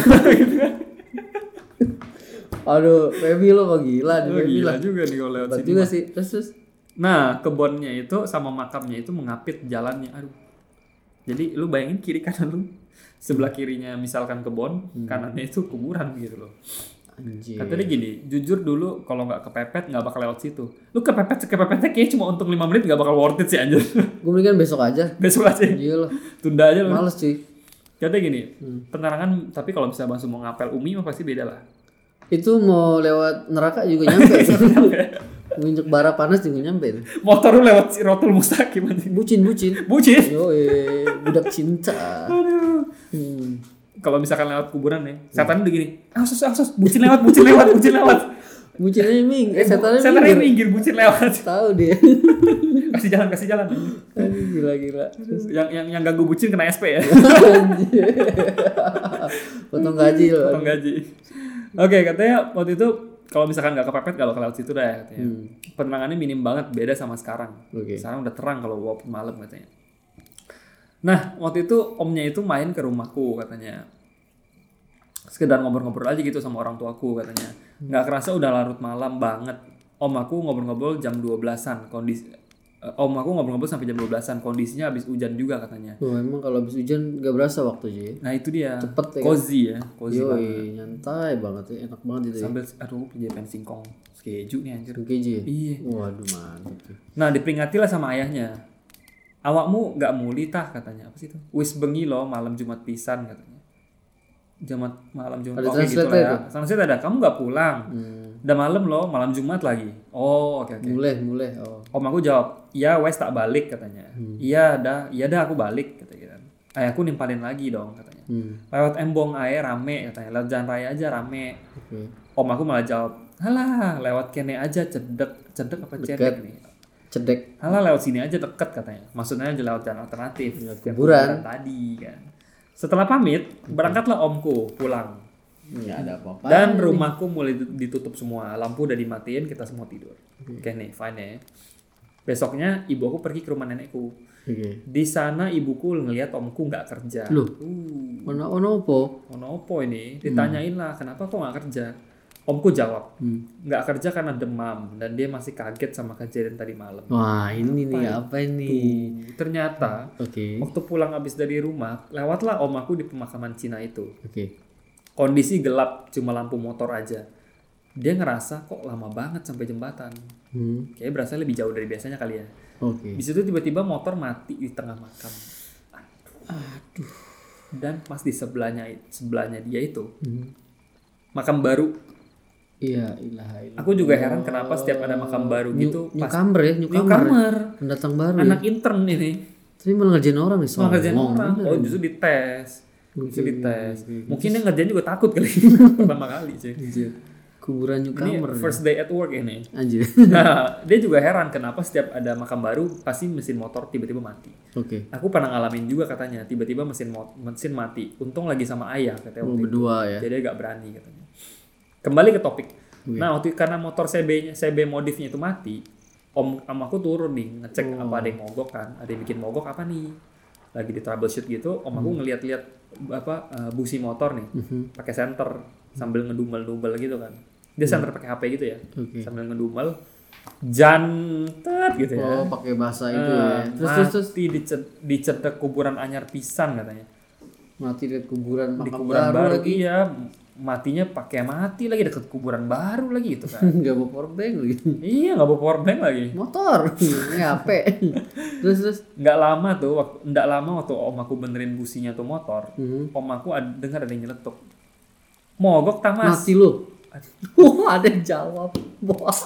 Aduh, Feby lo kok gila nih Oh, gila juga nih kalau lewat sini. juga sih. Terus terus. Nah, kebunnya itu sama makamnya itu mengapit jalannya. Aduh. Jadi lu bayangin kiri kanan lu sebelah kirinya misalkan kebun, kanannya itu kuburan gitu loh. Anjir. Kata dia gini, jujur dulu kalau nggak kepepet nggak bakal lewat situ. Lu kepepet kepepetnya kayak cuma untuk 5 menit nggak bakal worth it sih anjir. Gue mendingan besok aja. Besok aja. Iya lah. Tunda aja lu. Males cuy. Katanya gini, penerangan tapi kalau misalnya langsung mau ngapel Umi mah pasti beda lah. Itu mau lewat neraka juga nyampe. Nginjek bara panas juga nyampe. Motor lu lewat si rotul mustaqim anjing. Bucin bucin. Bucin. Yo budak cinta. Aduh. Hmm. Kalau misalkan lewat kuburan nih, setan udah gini, asus asus, bucin lewat, bucin lewat, bucin lewat. Bucinnya ming, eh setannya Setannya minggir. minggir, bucin lewat. Tahu dia. Kasih jalan, kasih jalan. Aduh, gila gila. Yang yang yang ganggu bucin kena SP ya. Potong gaji loh. Potong gaji. Oke, katanya waktu itu kalau misalkan nggak kepepet nggak bakal lewat situ dah katanya. Penerangannya minim banget, beda sama sekarang. Oke. Sekarang udah terang kalau walaupun malam katanya. Nah, waktu itu omnya itu main ke rumahku katanya. Sekedar ngobrol-ngobrol aja gitu sama orang tuaku katanya. Nggak kerasa udah larut malam banget. Om aku ngobrol-ngobrol jam 12-an. Kondisi Om aku ngobrol-ngobrol sampai jam 12-an. Kondisinya habis hujan juga katanya. Tuh emang kalau habis hujan gak berasa waktu aja ya. Nah, itu dia. Cepet ya kan? Cozy ya, cozy banget. Yoi, nyantai banget ya, enak banget itu ya. Sambil aduh jadi pengen singkong keju nih anjir. keju ya? Iya. Waduh mantap. Nah, diperingatilah sama ayahnya. Awakmu nggak muli tah katanya. Apa sih itu? Wis bengi lo malam Jumat pisan katanya. Jumat malam Jumat. Ada Oke gitu translate lah ya. Translate ada. Kamu nggak pulang. Hmm. Udah malam lo, malam Jumat lagi. Oh, oke oke. Mulai, mulai. Oh. Om aku jawab, iya wes tak balik katanya. Hmm. Iya dah, iya dah aku balik kata gitu. Ayahku nimpalin lagi dong katanya. Hmm. Lewat embong air rame katanya. Lewat jalan raya aja rame. Oke. Om aku malah jawab, Alah, lewat kene aja cedek, cedek apa cedek Deket. nih? Cedek. Alah lewat sini aja deket katanya. Maksudnya aja lewat jalan alternatif. Yang kuburan. tadi kan. Setelah pamit, berangkatlah omku pulang. Nggak ada apa-apa. Dan rumahku mulai ditutup semua. Lampu udah dimatiin, kita semua tidur. Oke nih, fine ya. Besoknya ibu aku pergi ke rumah nenekku. Oke. Di sana ibuku ngelihat omku nggak kerja. Loh? Uh, Ono ono apa? ono opo ini? Ditanyain lah, kenapa kok nggak kerja? Omku jawab, Hmm. nggak kerja karena demam dan dia masih kaget sama kejadian tadi malam. Wah, ini nih apa ini? Ternyata Oke. waktu pulang habis dari rumah, lewatlah om aku di pemakaman Cina itu. Oke. Kondisi gelap, cuma lampu motor aja. Dia ngerasa kok lama banget sampai jembatan. Hmm. Kayaknya berasa lebih jauh dari biasanya kali ya. Oke. Di situ tiba-tiba motor mati di tengah makam. Aduh. Dan pas di sebelahnya sebelahnya dia itu Hmm. makam baru. Iya, ilaha ilah. Aku juga heran kenapa setiap ada makam baru gitu pas Newcomer ya, newcomer. newcomer, Pendatang baru ya. anak intern ini Tapi malah ngerjain orang nih, malah kerjaan sombong. orang. Oh justru dites, justru dites. Mungkin dia ngerjain juga takut kali pertama kali sih. Kuburan Ini newcomer. first day at work ini. Anjir. Nah, dia juga heran kenapa setiap ada makam baru pasti mesin motor tiba-tiba mati. Oke. Aku pernah ngalamin juga katanya, tiba-tiba mesin mesin mati. Untung lagi sama ayah katanya Oh, waktu itu. berdua ya. Jadi agak berani katanya. Kembali ke topik. Nah, waktu karena motor CB CB modifnya itu mati, om om aku turun nih ngecek Oh. apa ada yang mogok kan, ada yang bikin mogok apa nih. Lagi di troubleshoot gitu, om Hmm. aku ngeliat-liat apa eh, busi motor nih, Mhm. pakai senter sambil ngedumel-dumel gitu kan. Dia senter pakai HP gitu ya, Hmm. Oke. sambil ngedumel jantet gitu ya. Oh, pakai bahasa itu Eh, ya. Terus terus terus dicet- dicedek kuburan anyar pisan katanya. mati di kuburan Di kuburan baru, baru, lagi. iya, matinya pakai mati lagi deket kuburan baru lagi gitu kan. Enggak bawa power bank lagi. iya, nggak bawa power bank lagi. Motor. HP. terus terus Nggak lama tuh, waktu nggak lama waktu om aku benerin businya tuh motor, Mhm. om aku ada, dengar ada yang nyeletuk. Mogok tamas. mati lu. Wah, ada yang jawab. Wah.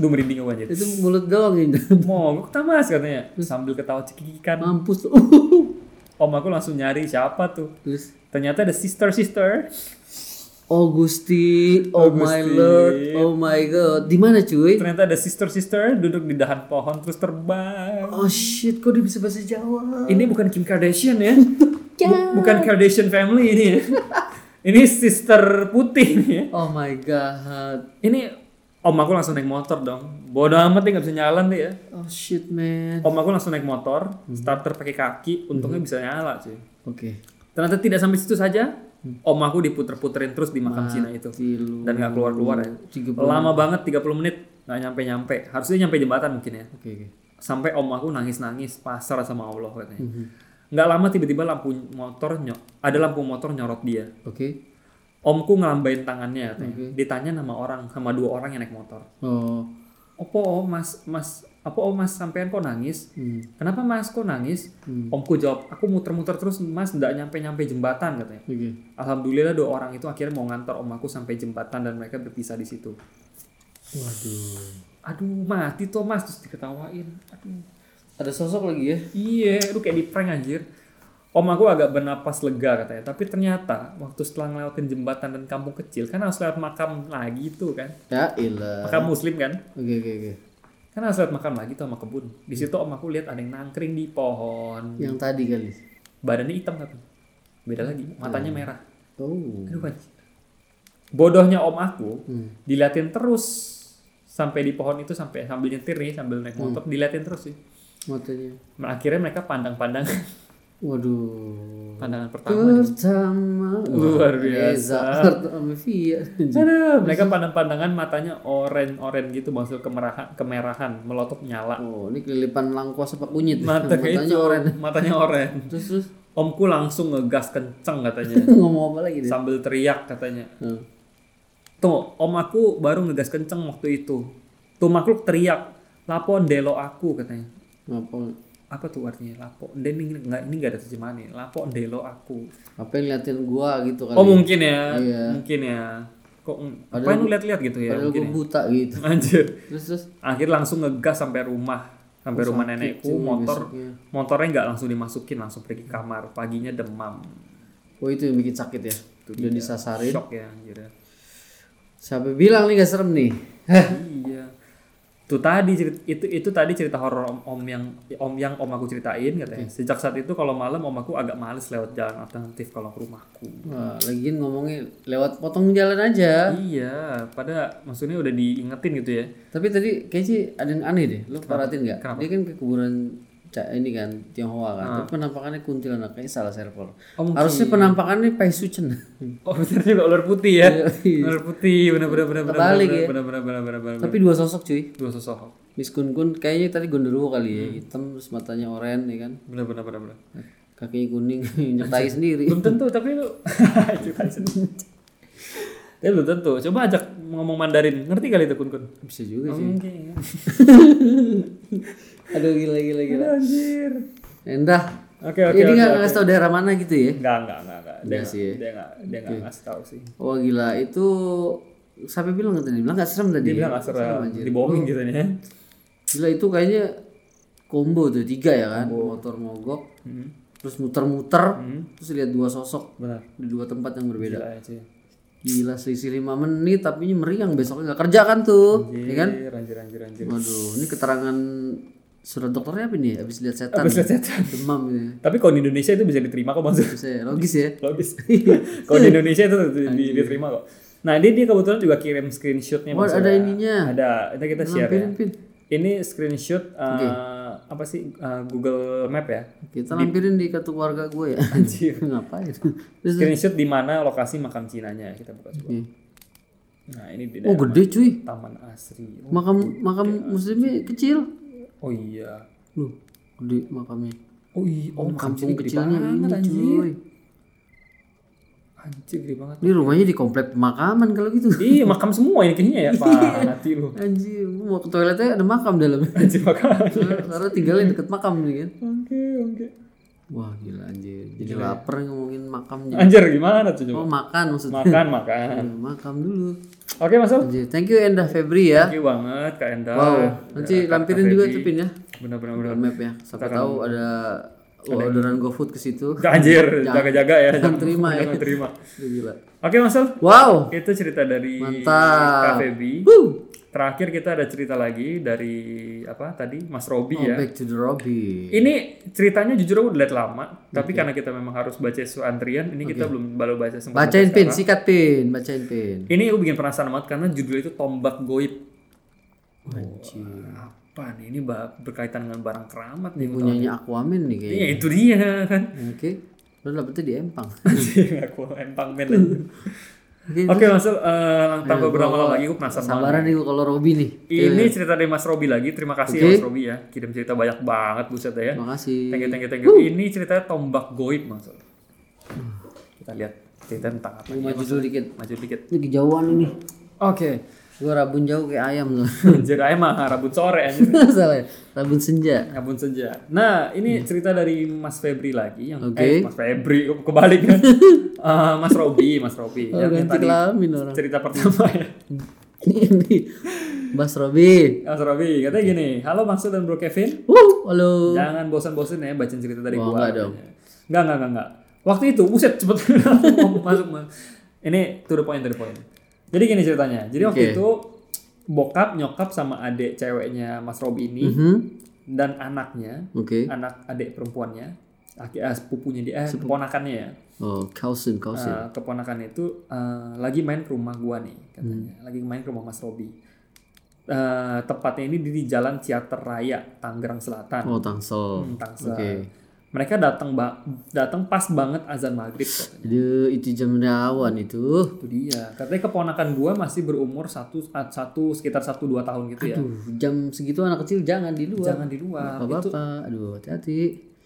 Duh merinding aku anjir. Itu mulut doang ini. Mogok tamas katanya. Sambil ketawa cekikikan. Mampus lu. Om aku langsung nyari siapa tuh. Terus Ternyata ada sister-sister. Oh Gusti, oh my Gusti. lord, oh my god. Di mana cuy? Ternyata ada sister-sister duduk di dahan pohon terus terbang. Oh shit, kok dia bisa bahasa Jawa? Ini bukan Kim Kardashian ya. Bu- bukan Kardashian family ini ya. Ini sister putih nih ya. Oh my god. Ini om aku langsung naik motor dong. Bodoh amat dia nggak bisa jalan deh ya. Oh shit man. Om aku langsung naik motor, starter pakai kaki, untungnya bisa nyala sih. Oke. Ternyata tidak sampai situ saja. Om aku diputer-puterin terus di makam Cina itu. Lu. Dan nggak keluar-keluar ya. 30. Lama banget 30 menit nggak nyampe-nyampe. Harusnya nyampe jembatan mungkin ya. Oke oke. Sampai om aku nangis-nangis pasrah sama Allah katanya. Mhm. Nggak lama tiba-tiba lampu motor nyok, ada lampu motor nyorot dia. Oke. Omku ngelambain tangannya katanya. Oke. Ditanya nama orang sama dua orang yang naik motor. Oh. Opo om mas mas apa om mas sampean kok nangis? Hmm. Kenapa mas kok nangis? Hmm. Omku jawab, aku muter-muter terus mas nggak nyampe-nyampe jembatan katanya. Oke. Alhamdulillah dua orang itu akhirnya mau ngantar om aku sampai jembatan dan mereka berpisah di situ. Waduh. Aduh mati tuh mas terus diketawain. Aduh. Ada sosok lagi ya? Iya, lu kayak di prank anjir. Om aku agak bernapas lega katanya, tapi ternyata waktu setelah ngelewatin jembatan dan kampung kecil kan harus lewat makam lagi tuh kan. Ya ilah. Makam muslim kan. Oke oke oke. Kan harus lewat makam lagi tuh sama kebun. Di situ om aku lihat ada yang nangkring di pohon. Yang tadi kali. Badannya hitam tapi. Beda lagi, matanya merah. Oh. Aduh anjir. Bodohnya om aku Hmm. diliatin terus sampai di pohon itu sampai sambil nyetir nih sambil naik motor diliatin terus sih. Matanya. Akhirnya mereka pandang-pandang Waduh. pandangan pertama. Pertama. Luar biasa. Pertama Via. Aduh, mereka pandang-pandangan matanya oren-oren gitu maksud kemerahan kemerahan melotot nyala. Oh, ini kelilipan langkos apa kunyit? Matanya Matanya itu oren. matanya oren. Terus terus Omku langsung ngegas kenceng katanya ngomong apa lagi dia? sambil teriak katanya. Hmm. Tuh, om aku baru ngegas kenceng waktu itu. Tuh makhluk teriak, "Lapo ndelo aku," katanya. Apa Apa tuh artinya lapo? Dan ini enggak ini enggak ada terjemahannya. Lapo ndelo aku. apa yang liatin gua gitu kali. Oh, mungkin ya. Iya. Mungkin ya. Kok apa Padahal- lu lihat-lihat gitu ya? Padahal gua ya. buta gitu. Anjir. Terus terus akhir langsung ngegas sampai rumah sampai Oh, rumah nenekku motor besoknya. motornya nggak langsung dimasukin langsung pergi ke kamar paginya demam Oh itu yang bikin sakit ya. Itu Udah disasarin. shock ya anjir ya. Siapa bilang nih gak serem nih? Iya tuh tadi cerita, itu itu tadi cerita horor om, om yang om yang om aku ceritain katanya sejak saat itu kalau malam om aku agak males lewat jalan alternatif kalau ke rumahku Wah, lagian ngomongnya lewat potong jalan aja. iya pada maksudnya udah diingetin gitu ya Tapi tadi kayaknya sih ada yang aneh deh. Lu perhatiin nggak? Dia kan ke kuburan ini kan Tionghoa kan. Tapi penampakannya kuntilanak kayaknya salah server. Oh, mungkin. Harusnya penampakannya Pai Sucen. oh bener juga ular putih ya Iya. ular putih bener bener Kebalik bener ya. bener bener bener Tapi dua sosok cuy. dua sosok Miss Kun Kun kayaknya tadi gondoruo kali Hmm. ya, hitam terus matanya oranye ya kan. bener bener bener bener Kakinya kuning nyertai sendiri. belum tentu tapi lu Cukai sendiri. tapi belum tentu coba ajak ngomong Mandarin ngerti kali itu kun kun Bisa juga sih. Oke. Aduh gila gila gila. Anjir. Endah. Oke oke. Ini oke, nggak oke. ngasih tau daerah mana gitu ya? Enggak enggak enggak enggak. Dia Enggak sih ya. Dia enggak dia enggak ngasih tahu sih. Wah gila itu sampai bilang nggak tadi? Bilang nggak serem tadi. Dia bilang nggak serem, anjir. dibohongin gitu nih ya. Gila itu kayaknya combo tuh tiga ya kan, motor mogok, Hmm. terus muter-muter, terus lihat dua sosok Benar. di dua tempat yang berbeda. Gila aja. Gila selisih lima menit tapi ini meriang besoknya nggak kerja kan tuh, ya kan? Anjir, anjir anjir anjir. Waduh, ini keterangan surat dokternya apa nih? Abis lihat setan, Habis lihat setan. demam gitu. Tapi kalau di Indonesia itu bisa diterima kok maksud. Bisa ya, logis ya. Logis. kalau di Indonesia itu di- di- diterima kok. Nah, dia dia kebetulan juga kirim screenshotnya Oh, ada ya. ininya. Ada, itu kita share ya. Ini screenshot uh, apa sih uh, Google Map ya? Kita lampirin di kartu keluarga gue ya. Anjir. Ngapain? Screenshot di mana lokasi makam Cinanya kita buka coba. Oke. Nah, ini di Oh gede cuy. Taman Asri. Oh, Makam makam muslimnya kecil. Oh iya. Loh, gede makamnya. Oh iya, oh makam Kampung kecilnya banget ini anjir. cuy. Anjir gede banget. Ini rumahnya di komplek pemakaman kalau gitu. Iya, makam semua ini kayaknya ya, Pak. Hati lu. Anjir, mau ke toiletnya ada makam dalam. Anjir makam. Karena tinggalnya deket makam nih kan. Oke, oke. Wah gila anjir. Jadi lapar ngomongin makamnya. Anjir gimana tuh coba? Oh makan maksudnya. Makan, makan. Eh, makam dulu. Oke, Mas Al. Anjir, thank you Endah Febri ya. Thank you banget Kak Enda. Wow, nanti Kak- lampirin juga tuh pin ya. Benar-benar benar. Map ya. Siapa tahu ada orderan GoFood ke situ. Anjir, jaga-jaga ya. Jangan terima ya. Jangan terima. Gila. Oke, Mas. Wow. Itu cerita dari Mantap. Kak Feby. Woo. Terakhir kita ada cerita lagi dari apa tadi Mas Robi Oh, ya. back to the Robby. Ini ceritanya jujur aku udah lama, tapi karena kita memang harus baca su antrian, ini kita belum baru baca sempat. Bacain baca pin, sekarang. sikat pin, bacain pin. Ini aku bikin penasaran banget karena judulnya itu tombak goib. Anjir. Apa nih? Ini berkaitan dengan barang keramat nih. Punyanya Aquaman nih kayaknya. Iya itu dia kan. Oke. Lo dapetnya di Empang. Aku empang men. Oke. Mas, Ul, eh, tanpa berlama-lama lagi aku penasaran. Sabaran nih gua kalau Robby nih. Ini cerita dari Mas Robi lagi. Terima kasih ya Oke. Mas Robi ya. Kirim cerita banyak banget buset ya. Makasih. Thank you, thank you, thank you. Ini ceritanya tombak goib Mas. Kita lihat cerita tentang apa. Maju dulu dikit. Maju dikit. Ini kejauhan ini. Oke. Gua rabun jauh kayak ayam tuh. Jadi ayam mah rambut sore anjir. Salah. Rabun senja. Ngabun saja. Nah, ini cerita dari Mas Febri lagi yang Oke. eh Mas Febri kebalik kan. Eh, Mas Robi, Mas Robi. Oh, yang, yang tadi orang. cerita pertama ya. Ini Bas Robby. Mas Robi katanya gini, "Halo Sul dan Bro Kevin. Wuh, halo. Jangan bosan-bosan ya bacain cerita dari gua." enggak dong. Enggak, enggak, enggak, enggak. Waktu itu, buset cepet masuk mas. Ini to the point, to the point. Jadi gini ceritanya. Jadi waktu Oke. itu bokap, nyokap sama adik ceweknya Mas Robi ini Mhm. dan anaknya, Oke. anak adik perempuannya, laki, eh, sepupunya dia, eh, keponakannya ya. Oh, Kausin, Kausin. Eh, keponakannya itu eh, lagi main ke rumah gua nih katanya. Lagi main ke rumah Mas Robi. Eh, tepatnya ini di Jalan Ciater Raya, Tangerang Selatan. Oh, Tangsel. Hmm, Tangsel. Oke. Mereka datang ba- datang pas banget azan maghrib katanya. Aduh, itu jam rawan itu. Itu dia. Katanya keponakan gua masih berumur satu satu sekitar satu dua tahun gitu ya. Aduh, jam segitu anak kecil jangan di luar. Jangan di luar. Itu Bapak-bapak, aduh hati-hati.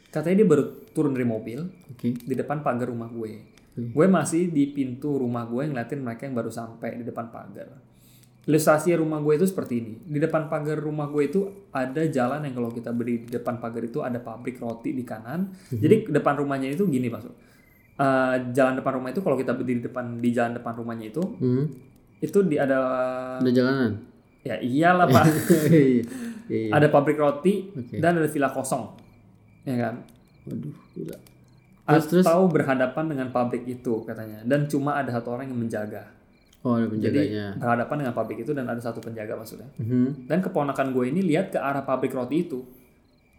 katanya dia baru turun dari mobil Oke. di depan pagar rumah gue. Gue masih di pintu rumah gue ngeliatin mereka yang baru sampai di depan pagar. Ilustrasi rumah gue itu seperti ini. Di depan pagar rumah gue itu ada jalan yang kalau kita beri di depan pagar itu ada pabrik roti di kanan. Jadi depan rumahnya itu gini maksud. Eh, jalan depan rumah itu kalau kita berdiri di depan di jalan depan rumahnya itu Hmm. itu di ada Ada jalanan. ya iyalah pak Iya. Iya. ada pabrik roti Oke. dan ada villa kosong ya kan Waduh, gila. Terus, terus? atau berhadapan dengan pabrik itu katanya dan cuma ada satu orang yang menjaga Oh, ada penjaganya. berhadapan dengan pabrik itu dan ada satu penjaga maksudnya. Mhm. dan keponakan gue ini lihat ke arah pabrik roti itu.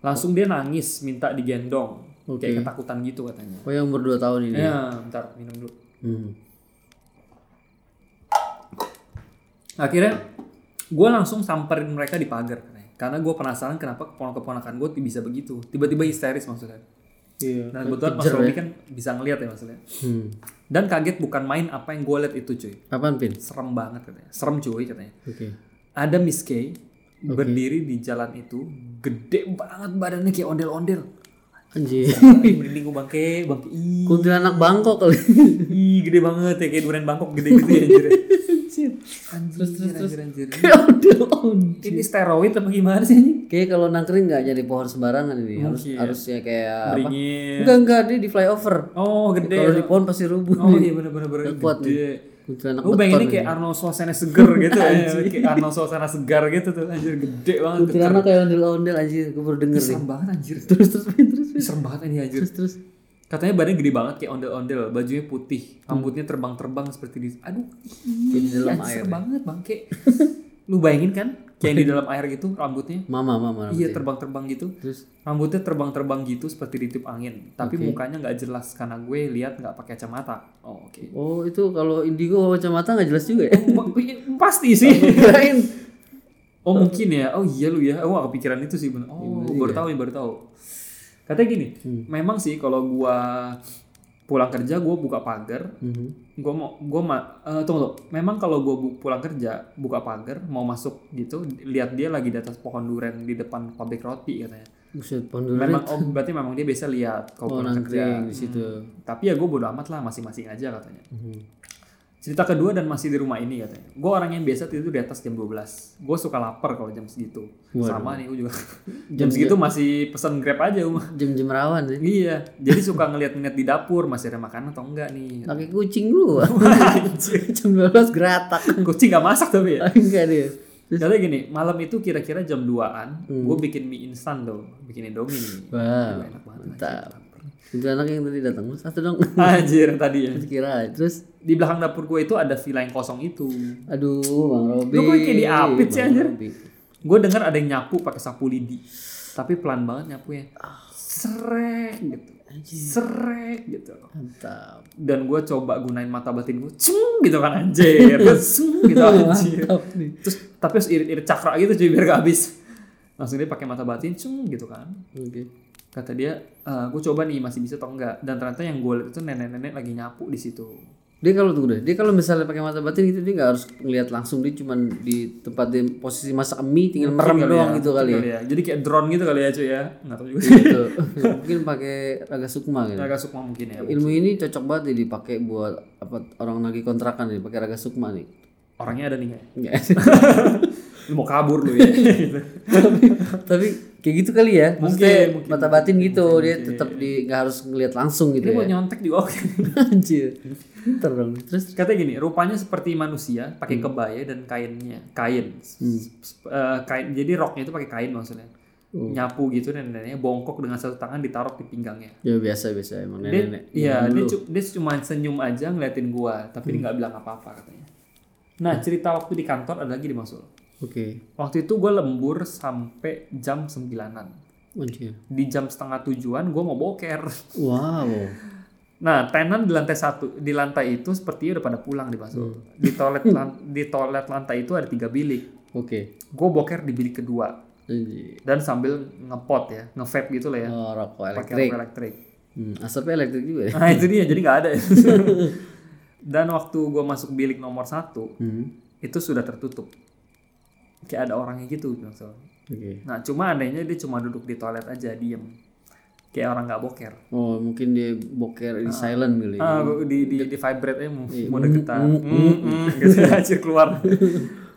Langsung dia nangis minta digendong. Kayak ketakutan gitu katanya. Oh, yang umur 2 tahun ini. ya bentar minum dulu. Hmm. akhirnya gue langsung samperin mereka di pagar karena gue penasaran kenapa keponakan-keponakan gue bisa begitu. Tiba-tiba histeris maksudnya Iya. dan kebetulan Mas Robi kan bisa ngeliat ya maksudnya Hmm. dan kaget bukan main apa yang gue lihat itu cuy Apaan, Pin? serem banget katanya serem cuy katanya Oke. ada Miss K berdiri di jalan itu gede banget badannya kayak ondel-ondel Anjir. Merinding gue bangke bangke Kuntilanak Bangkok kali. ih gede banget ya kayak durian Bangkok gede gitu ya anjir anjir anjir anjir anjir Kayak ondel-ondel. ini steroid apa gimana sih anjing Kayak kalau nangkring nggak jadi pohon sembarangan ini. Harus Mungkin. harusnya kayak apa? beringin Enggak enggak dia di flyover. oh gede Kalau di pohon pasti rubuh. oh iya bener bener bener Nggak kuat nih. gede Kuntilanak Gue bayanginnya kayak Arnold Schwarzenegger seger gitu ya. kayak Arnold Schwarzenegger segar gitu tuh. Anjir gede banget. Kuntilanak kayak ondel-ondel anjir. Gue baru denger nih. Serem banget anjir. Terus terus terus. Serem banget ini anjir. terus terus. Katanya badannya gede banget kayak ondel-ondel. Bajunya putih. Rambutnya terbang-terbang seperti di... Aduh. Kayak di dalam anjir, air. Serem banget bang. Kayak... Lu bayangin kan? Kayak di dalam air gitu rambutnya. Mama mama. Iya terbang-terbang gitu. Terus Rambutnya terbang-terbang gitu seperti ditiup angin. Tapi mukanya nggak jelas karena gue lihat nggak pakai kacamata. Oh oke. Oh itu kalau indigo kacamata nggak jelas juga ya? Pasti sih. Kirain. Oh mungkin ya. Oh iya lu ya. Oh gak kepikiran itu sih bener. Oh baru tahu nih baru tahu. Katanya gini. Memang sih kalau gua pulang kerja gua buka pagar. Mhm. Gua mau gua ma eh, tunggu tunggu. Memang kalau gua bu- pulang kerja buka pagar mau masuk gitu lihat dia lagi di atas pohon duren di depan pabrik roti katanya. Buset pohon durian. Memang oh berarti memang dia biasa lihat kalau Oh pulang kerja. di situ. Tapi ya gue bodo amat lah masing-masing aja katanya. Mhm. Cerita kedua dan masih di rumah ini katanya. Gue orang yang biasa tidur di atas jam 12. Gue suka lapar kalau jam segitu. Sama nih gue juga. jam segitu masih pesan Grab aja rumah. Jam-jam rawan ya. Iya, jadi suka ngeliat-ngeliat di dapur masih ada makanan atau enggak nih. Pakai kucing dulu. Jam 12 geratak. Kucing gak masak tapi ya. Enggak dia. Katanya gini, malam itu kira-kira jam 2an, gue bikin mie instan tuh, bikin indomie nih. Wow. Enak banget. Mantap. Itu anak yang tadi datang. Satu dong. Anjir tadi ya. Kira terus Di belakang dapur gue itu ada villa yang kosong itu. aduh Bang Robi. Lu kok kayak diapit sih, anjir? Gue dengar ada yang nyapu pakai sapu lidi, tapi pelan banget nyapunya. Serek gitu, serek gitu. Mantap. Dan gue coba gunain mata batin gue, cung gitu kan anjir, cung gitu anjir. Mantap nih. Terus tapi harus irit-irit cakra gitu cuy biar gak habis. Langsung dia pakai mata batin, cung gitu kan. Oke. Kata dia, gue coba nih masih bisa atau enggak. Dan ternyata yang gue lihat itu nenek-nenek lagi nyapu di situ. Dia kalau tunggu deh, dia kalau misalnya pakai mata batin gitu dia nggak harus ngeliat langsung dia cuman di tempat dia posisi masak mie tinggal merem doang ya, gitu kali ya. ya. Jadi kayak drone gitu kali ya cuy ya. Nggak tahu juga. gitu. Mungkin pakai raga sukma gitu. Agak sukma mungkin ya. Ilmu ini cocok banget nih dipakai buat apa orang lagi kontrakan nih pakai raga sukma nih. Orangnya ada nih. Lu mau kabur lu ya. Gitu. tapi, tapi kayak gitu kali ya. Maksudnya Mungkin, mata batin gitu dia tetap di nggak harus ngeliat langsung gitu Ini mau ya. nyontek juga oke. Anjir. Pinter dong. Terus Katanya gini, rupanya seperti manusia pakai kebaya dan kainnya, kain. S- eh, kain. Jadi roknya itu pakai kain maksudnya. Nyapu gitu dan neneknya bongkok dengan satu tangan ditaruh di pinggangnya. ya biasa biasa emang Dia, nenek-nenek. iya, dia, dia cuma senyum aja ngeliatin gua, tapi dia nggak bilang apa-apa katanya. Nah, cerita waktu di kantor ada lagi di Masul. Oke. Waktu itu gue lembur sampai jam sembilanan. Anjir. Di jam setengah tujuan gue mau boker. Wow. Nah, tenan di lantai satu, di lantai itu sepertinya udah pada pulang di Masul. Di toilet lan- di toilet lantai itu ada tiga bilik. Oke. Gue boker di bilik kedua Anjir. dan sambil ngepot ya, nge-vape gitu lah ya, Oh, rokok pakai elektrik. rokok elektrik. Hmm, asapnya elektrik juga ya. Nah itu dia, jadi nggak ada. dan waktu gue masuk bilik nomor satu, Hmm. itu sudah tertutup. Kayak ada orangnya gitu, Masul. Oke. Nah, cuma anehnya dia cuma duduk di toilet aja, diem. Kayak orang nggak boker. Oh, mungkin dia boker di silent kali. ya. Ah, di di di vibrate aja mau, mau deketan. Mm, mm, gitu aja keluar.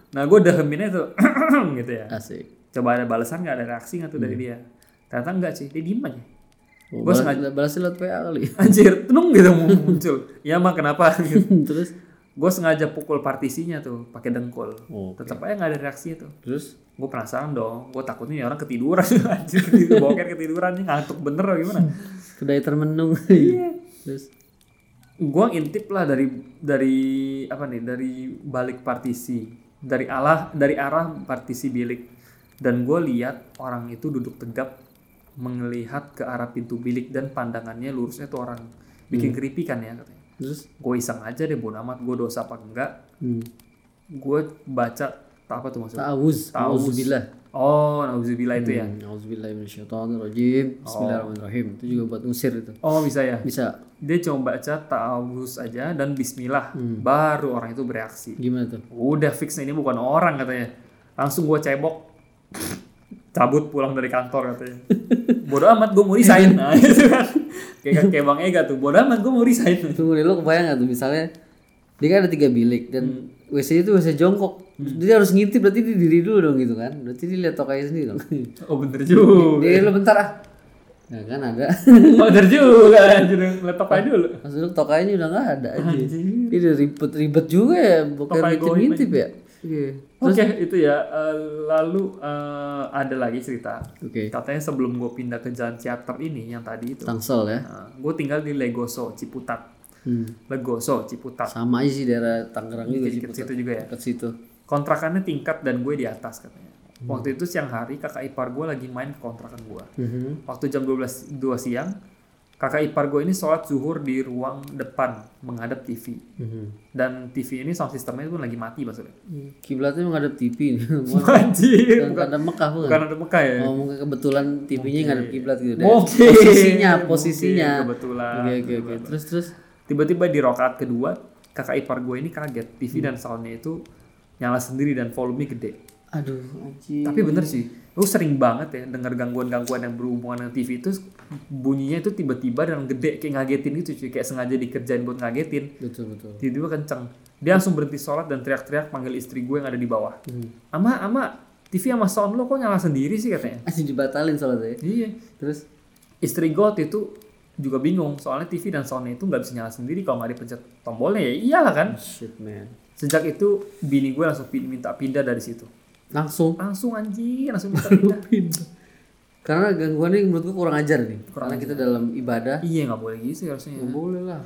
nah, gue udah heminnya tuh gitu ya. Asik. Coba ada balasan nggak ada reaksi nggak tuh dari dia? Ternyata enggak sih, dia diem aja. Oh, Gua balas, lewat PA kali. Anjir, tenung gitu muncul. Ya mah kenapa? Gitu. Terus gue sengaja pukul partisinya tuh pakai dengkul. Oh, Tetap aja nggak ada reaksinya tuh. terus Gue penasaran dong. Gue takutnya orang ketiduran. Anjir, ketiduran, boker ketiduran nih ngantuk bener atau gimana? kedai termenung. Iya. terus gua intip lah dari dari apa nih dari balik partisi dari arah dari arah partisi bilik dan gue lihat orang itu duduk tegap melihat ke arah pintu bilik dan pandangannya lurusnya tuh orang bikin creepy kan ya katanya Terus? gue iseng aja deh bodo amat gue dosa apa enggak Hmm. gue baca apa tuh maksudnya Ta'awuz. Ta'awuz. Ta'awuzubillah. oh nauzubillah itu ya Hmm. A'udzubillahi minasyaitonirrajim. Bismillahirrahmanirrahim. Itu juga buat ngusir itu. oh bisa ya Bisa. dia cuma baca ta'awuz aja dan bismillah baru orang itu bereaksi Gimana tuh? udah fix ini bukan orang katanya langsung gue cebok cabut pulang dari kantor katanya bodoh amat gue mau resign nah gitu kan kayak kayak bang Ega tuh bodoh amat gue mau resign Tunggu deh, lo kebayang gak tuh misalnya dia kan ada tiga bilik dan WC itu WC jongkok. Dia harus ngintip berarti dia diri dulu dong gitu kan. Berarti dia lihat tokainya sendiri dong. oh bener juga dia lo bentar ah. Nah kan ada. oh bener juga anjir laptop aja dulu Masuk tokainya udah nggak ada aja. Dia udah ribet-ribet juga ya. Bukan Tokai ngintip-ngintip ya. Iya. Oke itu ya Eh, lalu eh, ada lagi cerita Oke. katanya sebelum gue pindah ke jalan teater ini yang tadi itu Tangsel ya. gue tinggal di Legoso Ciputat Hmm. Legoso Ciputat Sama aja sih daerah Tangerang juga sih. dikit situ juga ya Dekat situ. kontrakannya tingkat dan gue di atas katanya. Waktu itu siang hari kakak ipar gue lagi main ke kontrakan gue. Mhm. Waktu jam 12 2 siang, kakak ipar gue ini sholat zuhur di ruang depan menghadap TV. Mhm. Dan TV ini sound systemnya pun lagi mati maksudnya. Kiblatnya menghadap TV. Anjir, Bukan ada Mekah bukan? bukan ada Mekah ya? Oh, mungkin kebetulan TV-nya ngadep kiblat gitu deh. Mungkin. Posisinya, posisinya. Mungkin, kebetulan. Oke, oke, oke. Terus terus Tiba-tiba di rokaat kedua, kakak ipar gue ini kaget. TV Hmm. dan soundnya itu nyala sendiri dan volumenya gede. aduh anjing. Tapi bener sih, lu sering banget ya dengar gangguan-gangguan yang berhubungan dengan TV itu bunyinya itu tiba-tiba dan gede kayak ngagetin gitu cuy, kayak sengaja dikerjain buat ngagetin. Betul betul. Tiba-tiba kenceng. Dia langsung berhenti sholat dan teriak-teriak panggil istri gue yang ada di bawah. Hmm. Ama, ama, TV sama sound lo kok nyala sendiri sih katanya. Anjing dibatalin soalnya. Iya. Terus Istri gue waktu itu juga bingung soalnya TV dan soundnya itu nggak bisa nyala sendiri kalau nggak dipencet tombolnya ya iyalah kan. shit man. Sejak itu bini gue langsung minta pindah dari situ. Langsung Langsung anjing, langsung minta pindah. karena gangguannya menurut gua kurang ajar nih. Kurang karena kita dalam ibadah iya nggak boleh gitu sih harusnya. nggak boleh lah.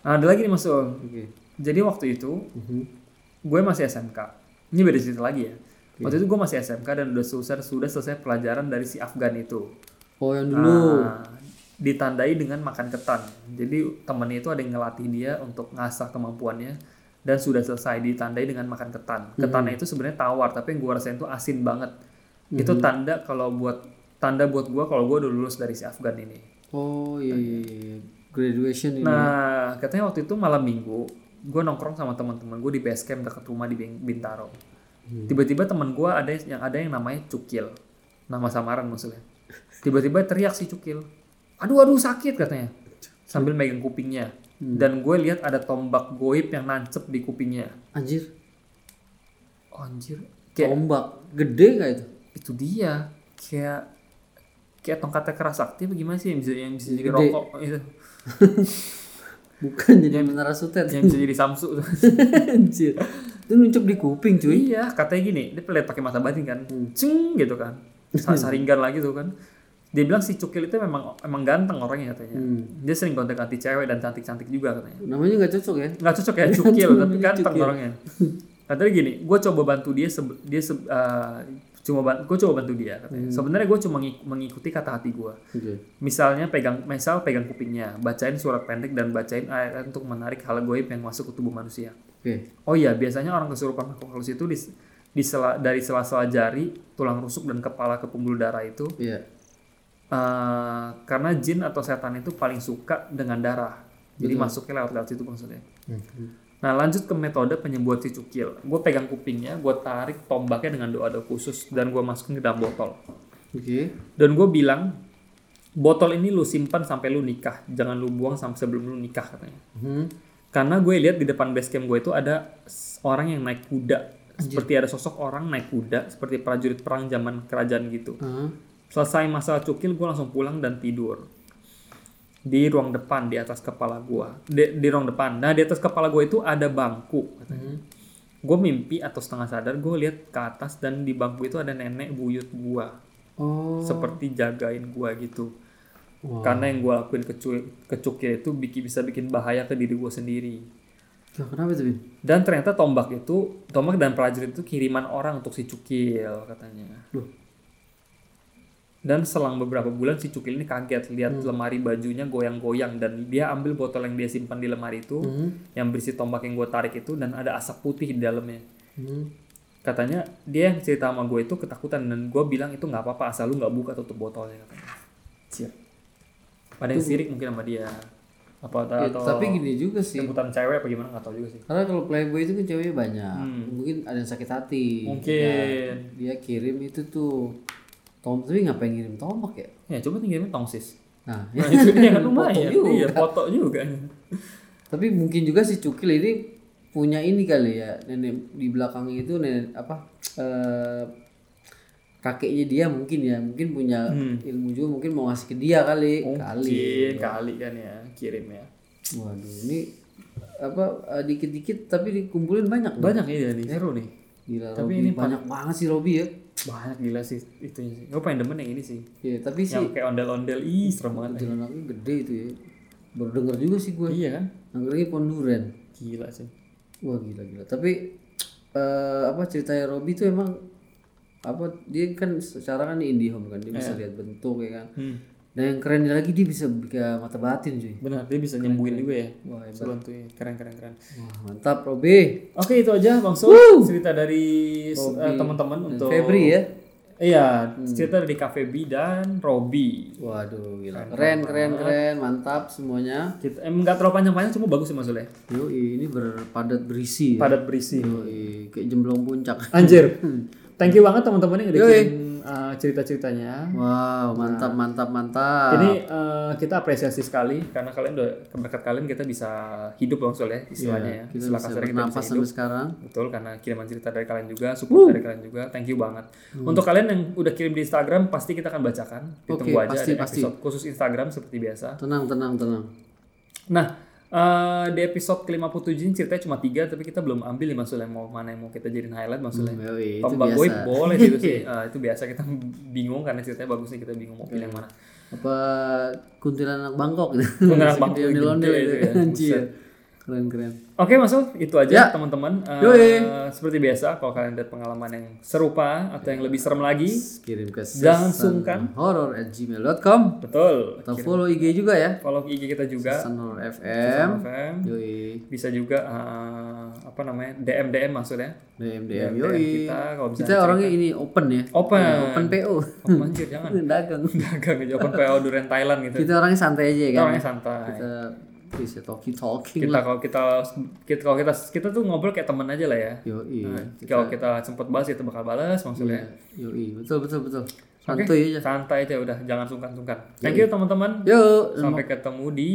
Nah, ada lagi nih Mas Ul. Oke. Jadi waktu itu Mhm. gue masih SMK. Ini beda cerita lagi ya. Waktu itu gue masih SMK dan udah selesai sudah selesai pelajaran dari si Afgan itu. Oh yang dulu. Nah, ditandai dengan makan ketan. Jadi temennya itu ada yang ngelatih dia untuk ngasah kemampuannya dan sudah selesai ditandai dengan makan ketan. Ketannya itu sebenarnya tawar tapi yang gue rasain itu asin banget. Itu tanda kalau buat tanda buat gue kalau gue udah lulus dari si Afgan ini. Oh iya iya iya. Graduation ini. Nah, katanya waktu itu malam minggu, gue nongkrong sama teman-teman gue di base camp dekat rumah di Bintaro. Tiba-tiba teman gue ada yang ada yang namanya Cukil, nama samaran maksudnya. Tiba-tiba teriak si Cukil, aduh aduh sakit katanya, sambil megang kupingnya. Dan gue lihat ada tombak goib yang nancep di kupingnya. Anjir. Oh, anjir, kayak Ombak gede nggak itu? itu dia, kayak kayak tongkatnya keras sakti apa gimana sih yang bisa yang bisa jadi rokok itu, Bukan jadi menara sutet. yang bisa jadi samsu. Anjir. Itu nuncup di kuping cuy. Iya, katanya gini, dia pelit pakai mata batin kan, ceng gitu kan, Sa- saringan lagi tuh kan. Dia bilang si Cukil itu memang emang ganteng orangnya katanya. Dia sering kontak ganti cewek dan cantik-cantik juga katanya. Namanya nggak cocok ya? Nggak cocok ya Cukil, tapi ganteng Cukil. orangnya. Katanya gini, gue coba bantu dia, dia se- eh, cuma ban- gue coba bantu dia katanya. Sebenarnya gue cuma ngik- mengikuti kata hati gue. Oke. Misalnya pegang, misal pegang kupingnya, bacain surat pendek dan bacain ayat untuk menarik hal goib yang masuk ke tubuh manusia. Oke. Oh iya, biasanya orang kesurupan makhluk halus itu di, di sela- dari sela-sela jari, tulang rusuk dan kepala ke pembuluh darah itu Iya. Eh, karena jin atau setan itu paling suka dengan darah. Jadi masuknya lewat-lewat situ maksudnya. Nah lanjut ke metode penyembuhan si cukil. Gue pegang kupingnya, gue tarik tombaknya dengan doa-doa khusus dan gue masukin ke dalam botol. Oke. Dan gue bilang, botol ini lu simpan sampai lu nikah, jangan lu buang sampai sebelum lu nikah katanya. Hmm. Karena gue lihat di depan base camp gue itu ada orang yang naik kuda. Seperti ada sosok orang naik kuda, seperti prajurit perang zaman kerajaan gitu. Ah. Selesai masalah cukil, gue langsung pulang dan tidur. Di ruang depan, di atas kepala gue. Di, di ruang depan. Nah, di atas kepala gue itu ada bangku. katanya. Gue mimpi atau setengah sadar, gue lihat ke atas dan di bangku itu ada nenek buyut gue. Oh. Seperti jagain gue gitu. Karena yang gue lakuin ke, cu- ke cukil itu bikin, bisa bikin bahaya ke diri gue sendiri. Kenapa itu, Bin? Dan ternyata tombak itu, tombak dan prajurit itu kiriman orang untuk si cukil katanya. Loh. Dan selang beberapa bulan si cukil ini kaget lihat lemari bajunya goyang-goyang dan dia ambil botol yang dia simpan di lemari itu Hmm. yang berisi tombak yang gue tarik itu dan ada asap putih di dalamnya. Hmm. Katanya dia yang cerita sama gue itu ketakutan dan gue bilang itu nggak apa-apa asal lu nggak buka tutup botolnya katanya. Siap. Ada yang sirik mungkin sama dia. Apa Ya, atau tapi gini juga sih. jemputan cewek apa gimana nggak tahu juga sih. Karena kalau playboy itu kan ceweknya banyak. Hmm. Mungkin ada yang sakit hati. Mungkin. Ya, dia kirim itu tuh tom tapi ngapain ngirim tombak ya? Ya coba tinggalin tongsis. Nah, Nah, itu dia kan Foto lumayan. juga. Iya, foto juga. tapi mungkin juga si Cukil ini punya ini kali ya nenek di belakangnya itu nenek apa eh, kakeknya dia mungkin ya mungkin punya ilmu juga mungkin mau ngasih ke dia kali kali Mungkin kali kan ya kirim ya. waduh ini apa eh, dikit-dikit tapi dikumpulin banyak. Banyak ya nih, seru nih. gila Tapi Robi ini banyak banget sih Robi ya Banyak gila sih itunya sih. Gue pengen demen yang ini sih. Iya, tapi sih Yang kayak ondel-ondel, ih serem banget. jalan aku gede itu ya baru denger juga sih gue Iya kan? lagi ponduren Gila sih. Wah gila gila. Tapi eh, apa ceritanya Robby itu emang apa dia kan secara kan di IndiHome kan dia bisa lihat bentuk ya kan. Hmm. Dan yang keren lagi dia bisa buka mata batin cuy. Benar, dia bisa nyembuhin juga ya. Wah hebat. Seru tuh ya. Keren keren keren. Wah mantap Robby. Oke itu aja Bang Sul cerita dari eh, teman-teman untuk Febri ya. Iya, cerita dari Cafe B dan Robby. Waduh gila. Keren keren keren mantap semuanya. Kita em nggak terlalu panjang-panjang cuma bagus sih Mas Sul ya. Yo ini berpadat berisi ya. Padat berisi. Yoi, kayak jemblong puncak. Anjir. Thank you banget teman-teman yang udah kirim uh, cerita-ceritanya. Wow mantap mantap mantap. Ini uh, kita apresiasi sekali karena kalian udah berkat kalian kita bisa hidup Bang Sul ya istilahnya ya. kita bisa kita hidup. sampai sekarang. Betul karena kiriman cerita dari kalian juga, support dari kalian juga. Thank you banget. Untuk kalian yang udah kirim di Instagram pasti kita akan bacakan. Ditunggu Oke, aja pasti, ada pasti. episode khusus Instagram seperti biasa. Tenang tenang tenang. Nah, eh, di episode ke-57 ini ceritanya cuma tiga tapi kita belum ambil nih maksudnya mau mana yang mau kita jadiin highlight maksudnya. Yoi, itu Tombak biasa. Boy boleh gitu sih. Eh, itu biasa kita bingung karena ceritanya bagus nih kita bingung mau pilih yang mana. apa kuntilanak Bangkok gitu. Kuntilanak Bangkok gede gede ondel-ondel itu itu ya, Anjir. Keren keren. Oke masuk itu aja Ya. teman-teman. Yoi. seperti biasa kalau kalian ada pengalaman yang serupa atau yang lebih serem lagi, Kirim ke Jangan sungkan. horror at gmail.com betul. atau follow IG juga ya. Follow IG kita juga. Sun Horror FM. FM. Yoi. Bisa juga eh, apa namanya DM DM maksudnya. DM DM DM yoi. kita kalau bisa Kita orangnya ini open ya. Open. Ya, open PO. Oh, anjir jangan. Dagang. Dagang aja open PO durian Thailand gitu. Kita orangnya santai aja ya Kita kan. orangnya santai. Kita bisa talking talking Kita kalau kita kita kalau kita kita tuh ngobrol kayak teman aja lah ya. Yoi. Nah, kalau kita sempet bahas kita bakal balas maksudnya. Yoi. Betul betul betul. Santuy aja. Santai aja udah, jangan sungkan-sungkan. Thank you teman-teman. Yuk, Sampai ketemu di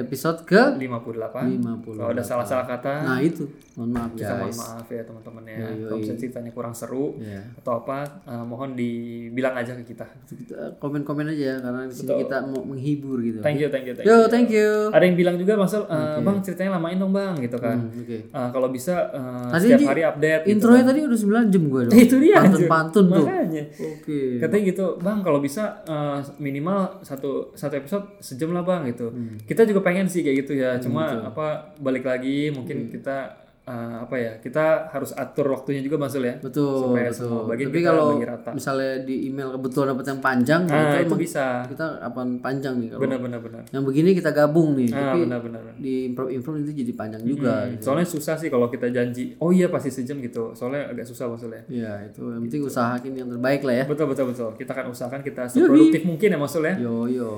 episode ke 58. 58. Kalau ada salah-salah kata, Nah itu, mohon maaf kita mohon guys. maaf ya teman-teman ya. Kalau misalnya ceritanya kurang seru Ya. atau apa, eh, mohon dibilang aja ke kita. Kita komen-komen aja karena di sini kita mau menghibur gitu. Thank you, thank you, thank you. Yo, thank you. Ada yang bilang juga Masal, eh, bang ceritanya lamain dong bang, gitu kan. Hmm, Oke. Eh, kalau bisa eh, Tadi setiap hari update. gitu Intronya kan. tadi udah 9 jam gue dong. itu dia. Pantun-pantun tuh. Makanya. Oke. Katanya gitu, bang kalau bisa eh, minimal satu satu episode sejam lah bang gitu. Hmm. Kita juga pengen sih kayak gitu ya. Cuma apa balik lagi mungkin kita eh, apa ya kita harus atur waktunya juga masul ya. Betul, Supaya betul. semua bagian Tapi kita kalau rata. misalnya di email kebetulan dapat yang panjang, Nah itu itu bisa. kita apaan panjang nih kalau. Benar benar benar. Yang begini kita gabung nih, Ah tapi benar benar. di improv improv itu jadi panjang juga. Hmm, soalnya susah sih kalau kita janji. Oh iya pasti sejam gitu. Soalnya agak susah maksudnya. Ya itu yang penting usahakin yang terbaik lah ya. Betul betul betul. Kita akan usahakan kita seproduktif mungkin ya maksudnya. Yo yo.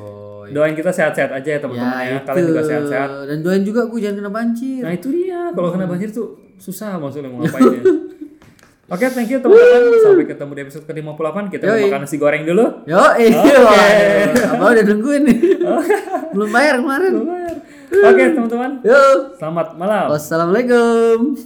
Doain kita sehat-sehat aja ya teman-teman ya. Kalian juga sehat-sehat. Dan doain juga gue jangan kena banjir. Nah itu dia, kalau kena banjir tuh susah maksudnya mau ngapain ya. Oke, thank you teman-teman. Sampai ketemu di episode ke-58. Kita mau makan nasi goreng dulu. Yo, iya. Apa udah nungguin nih? Belum bayar kemarin. Oke, teman-teman. Yo. Selamat malam. Wassalamualaikum.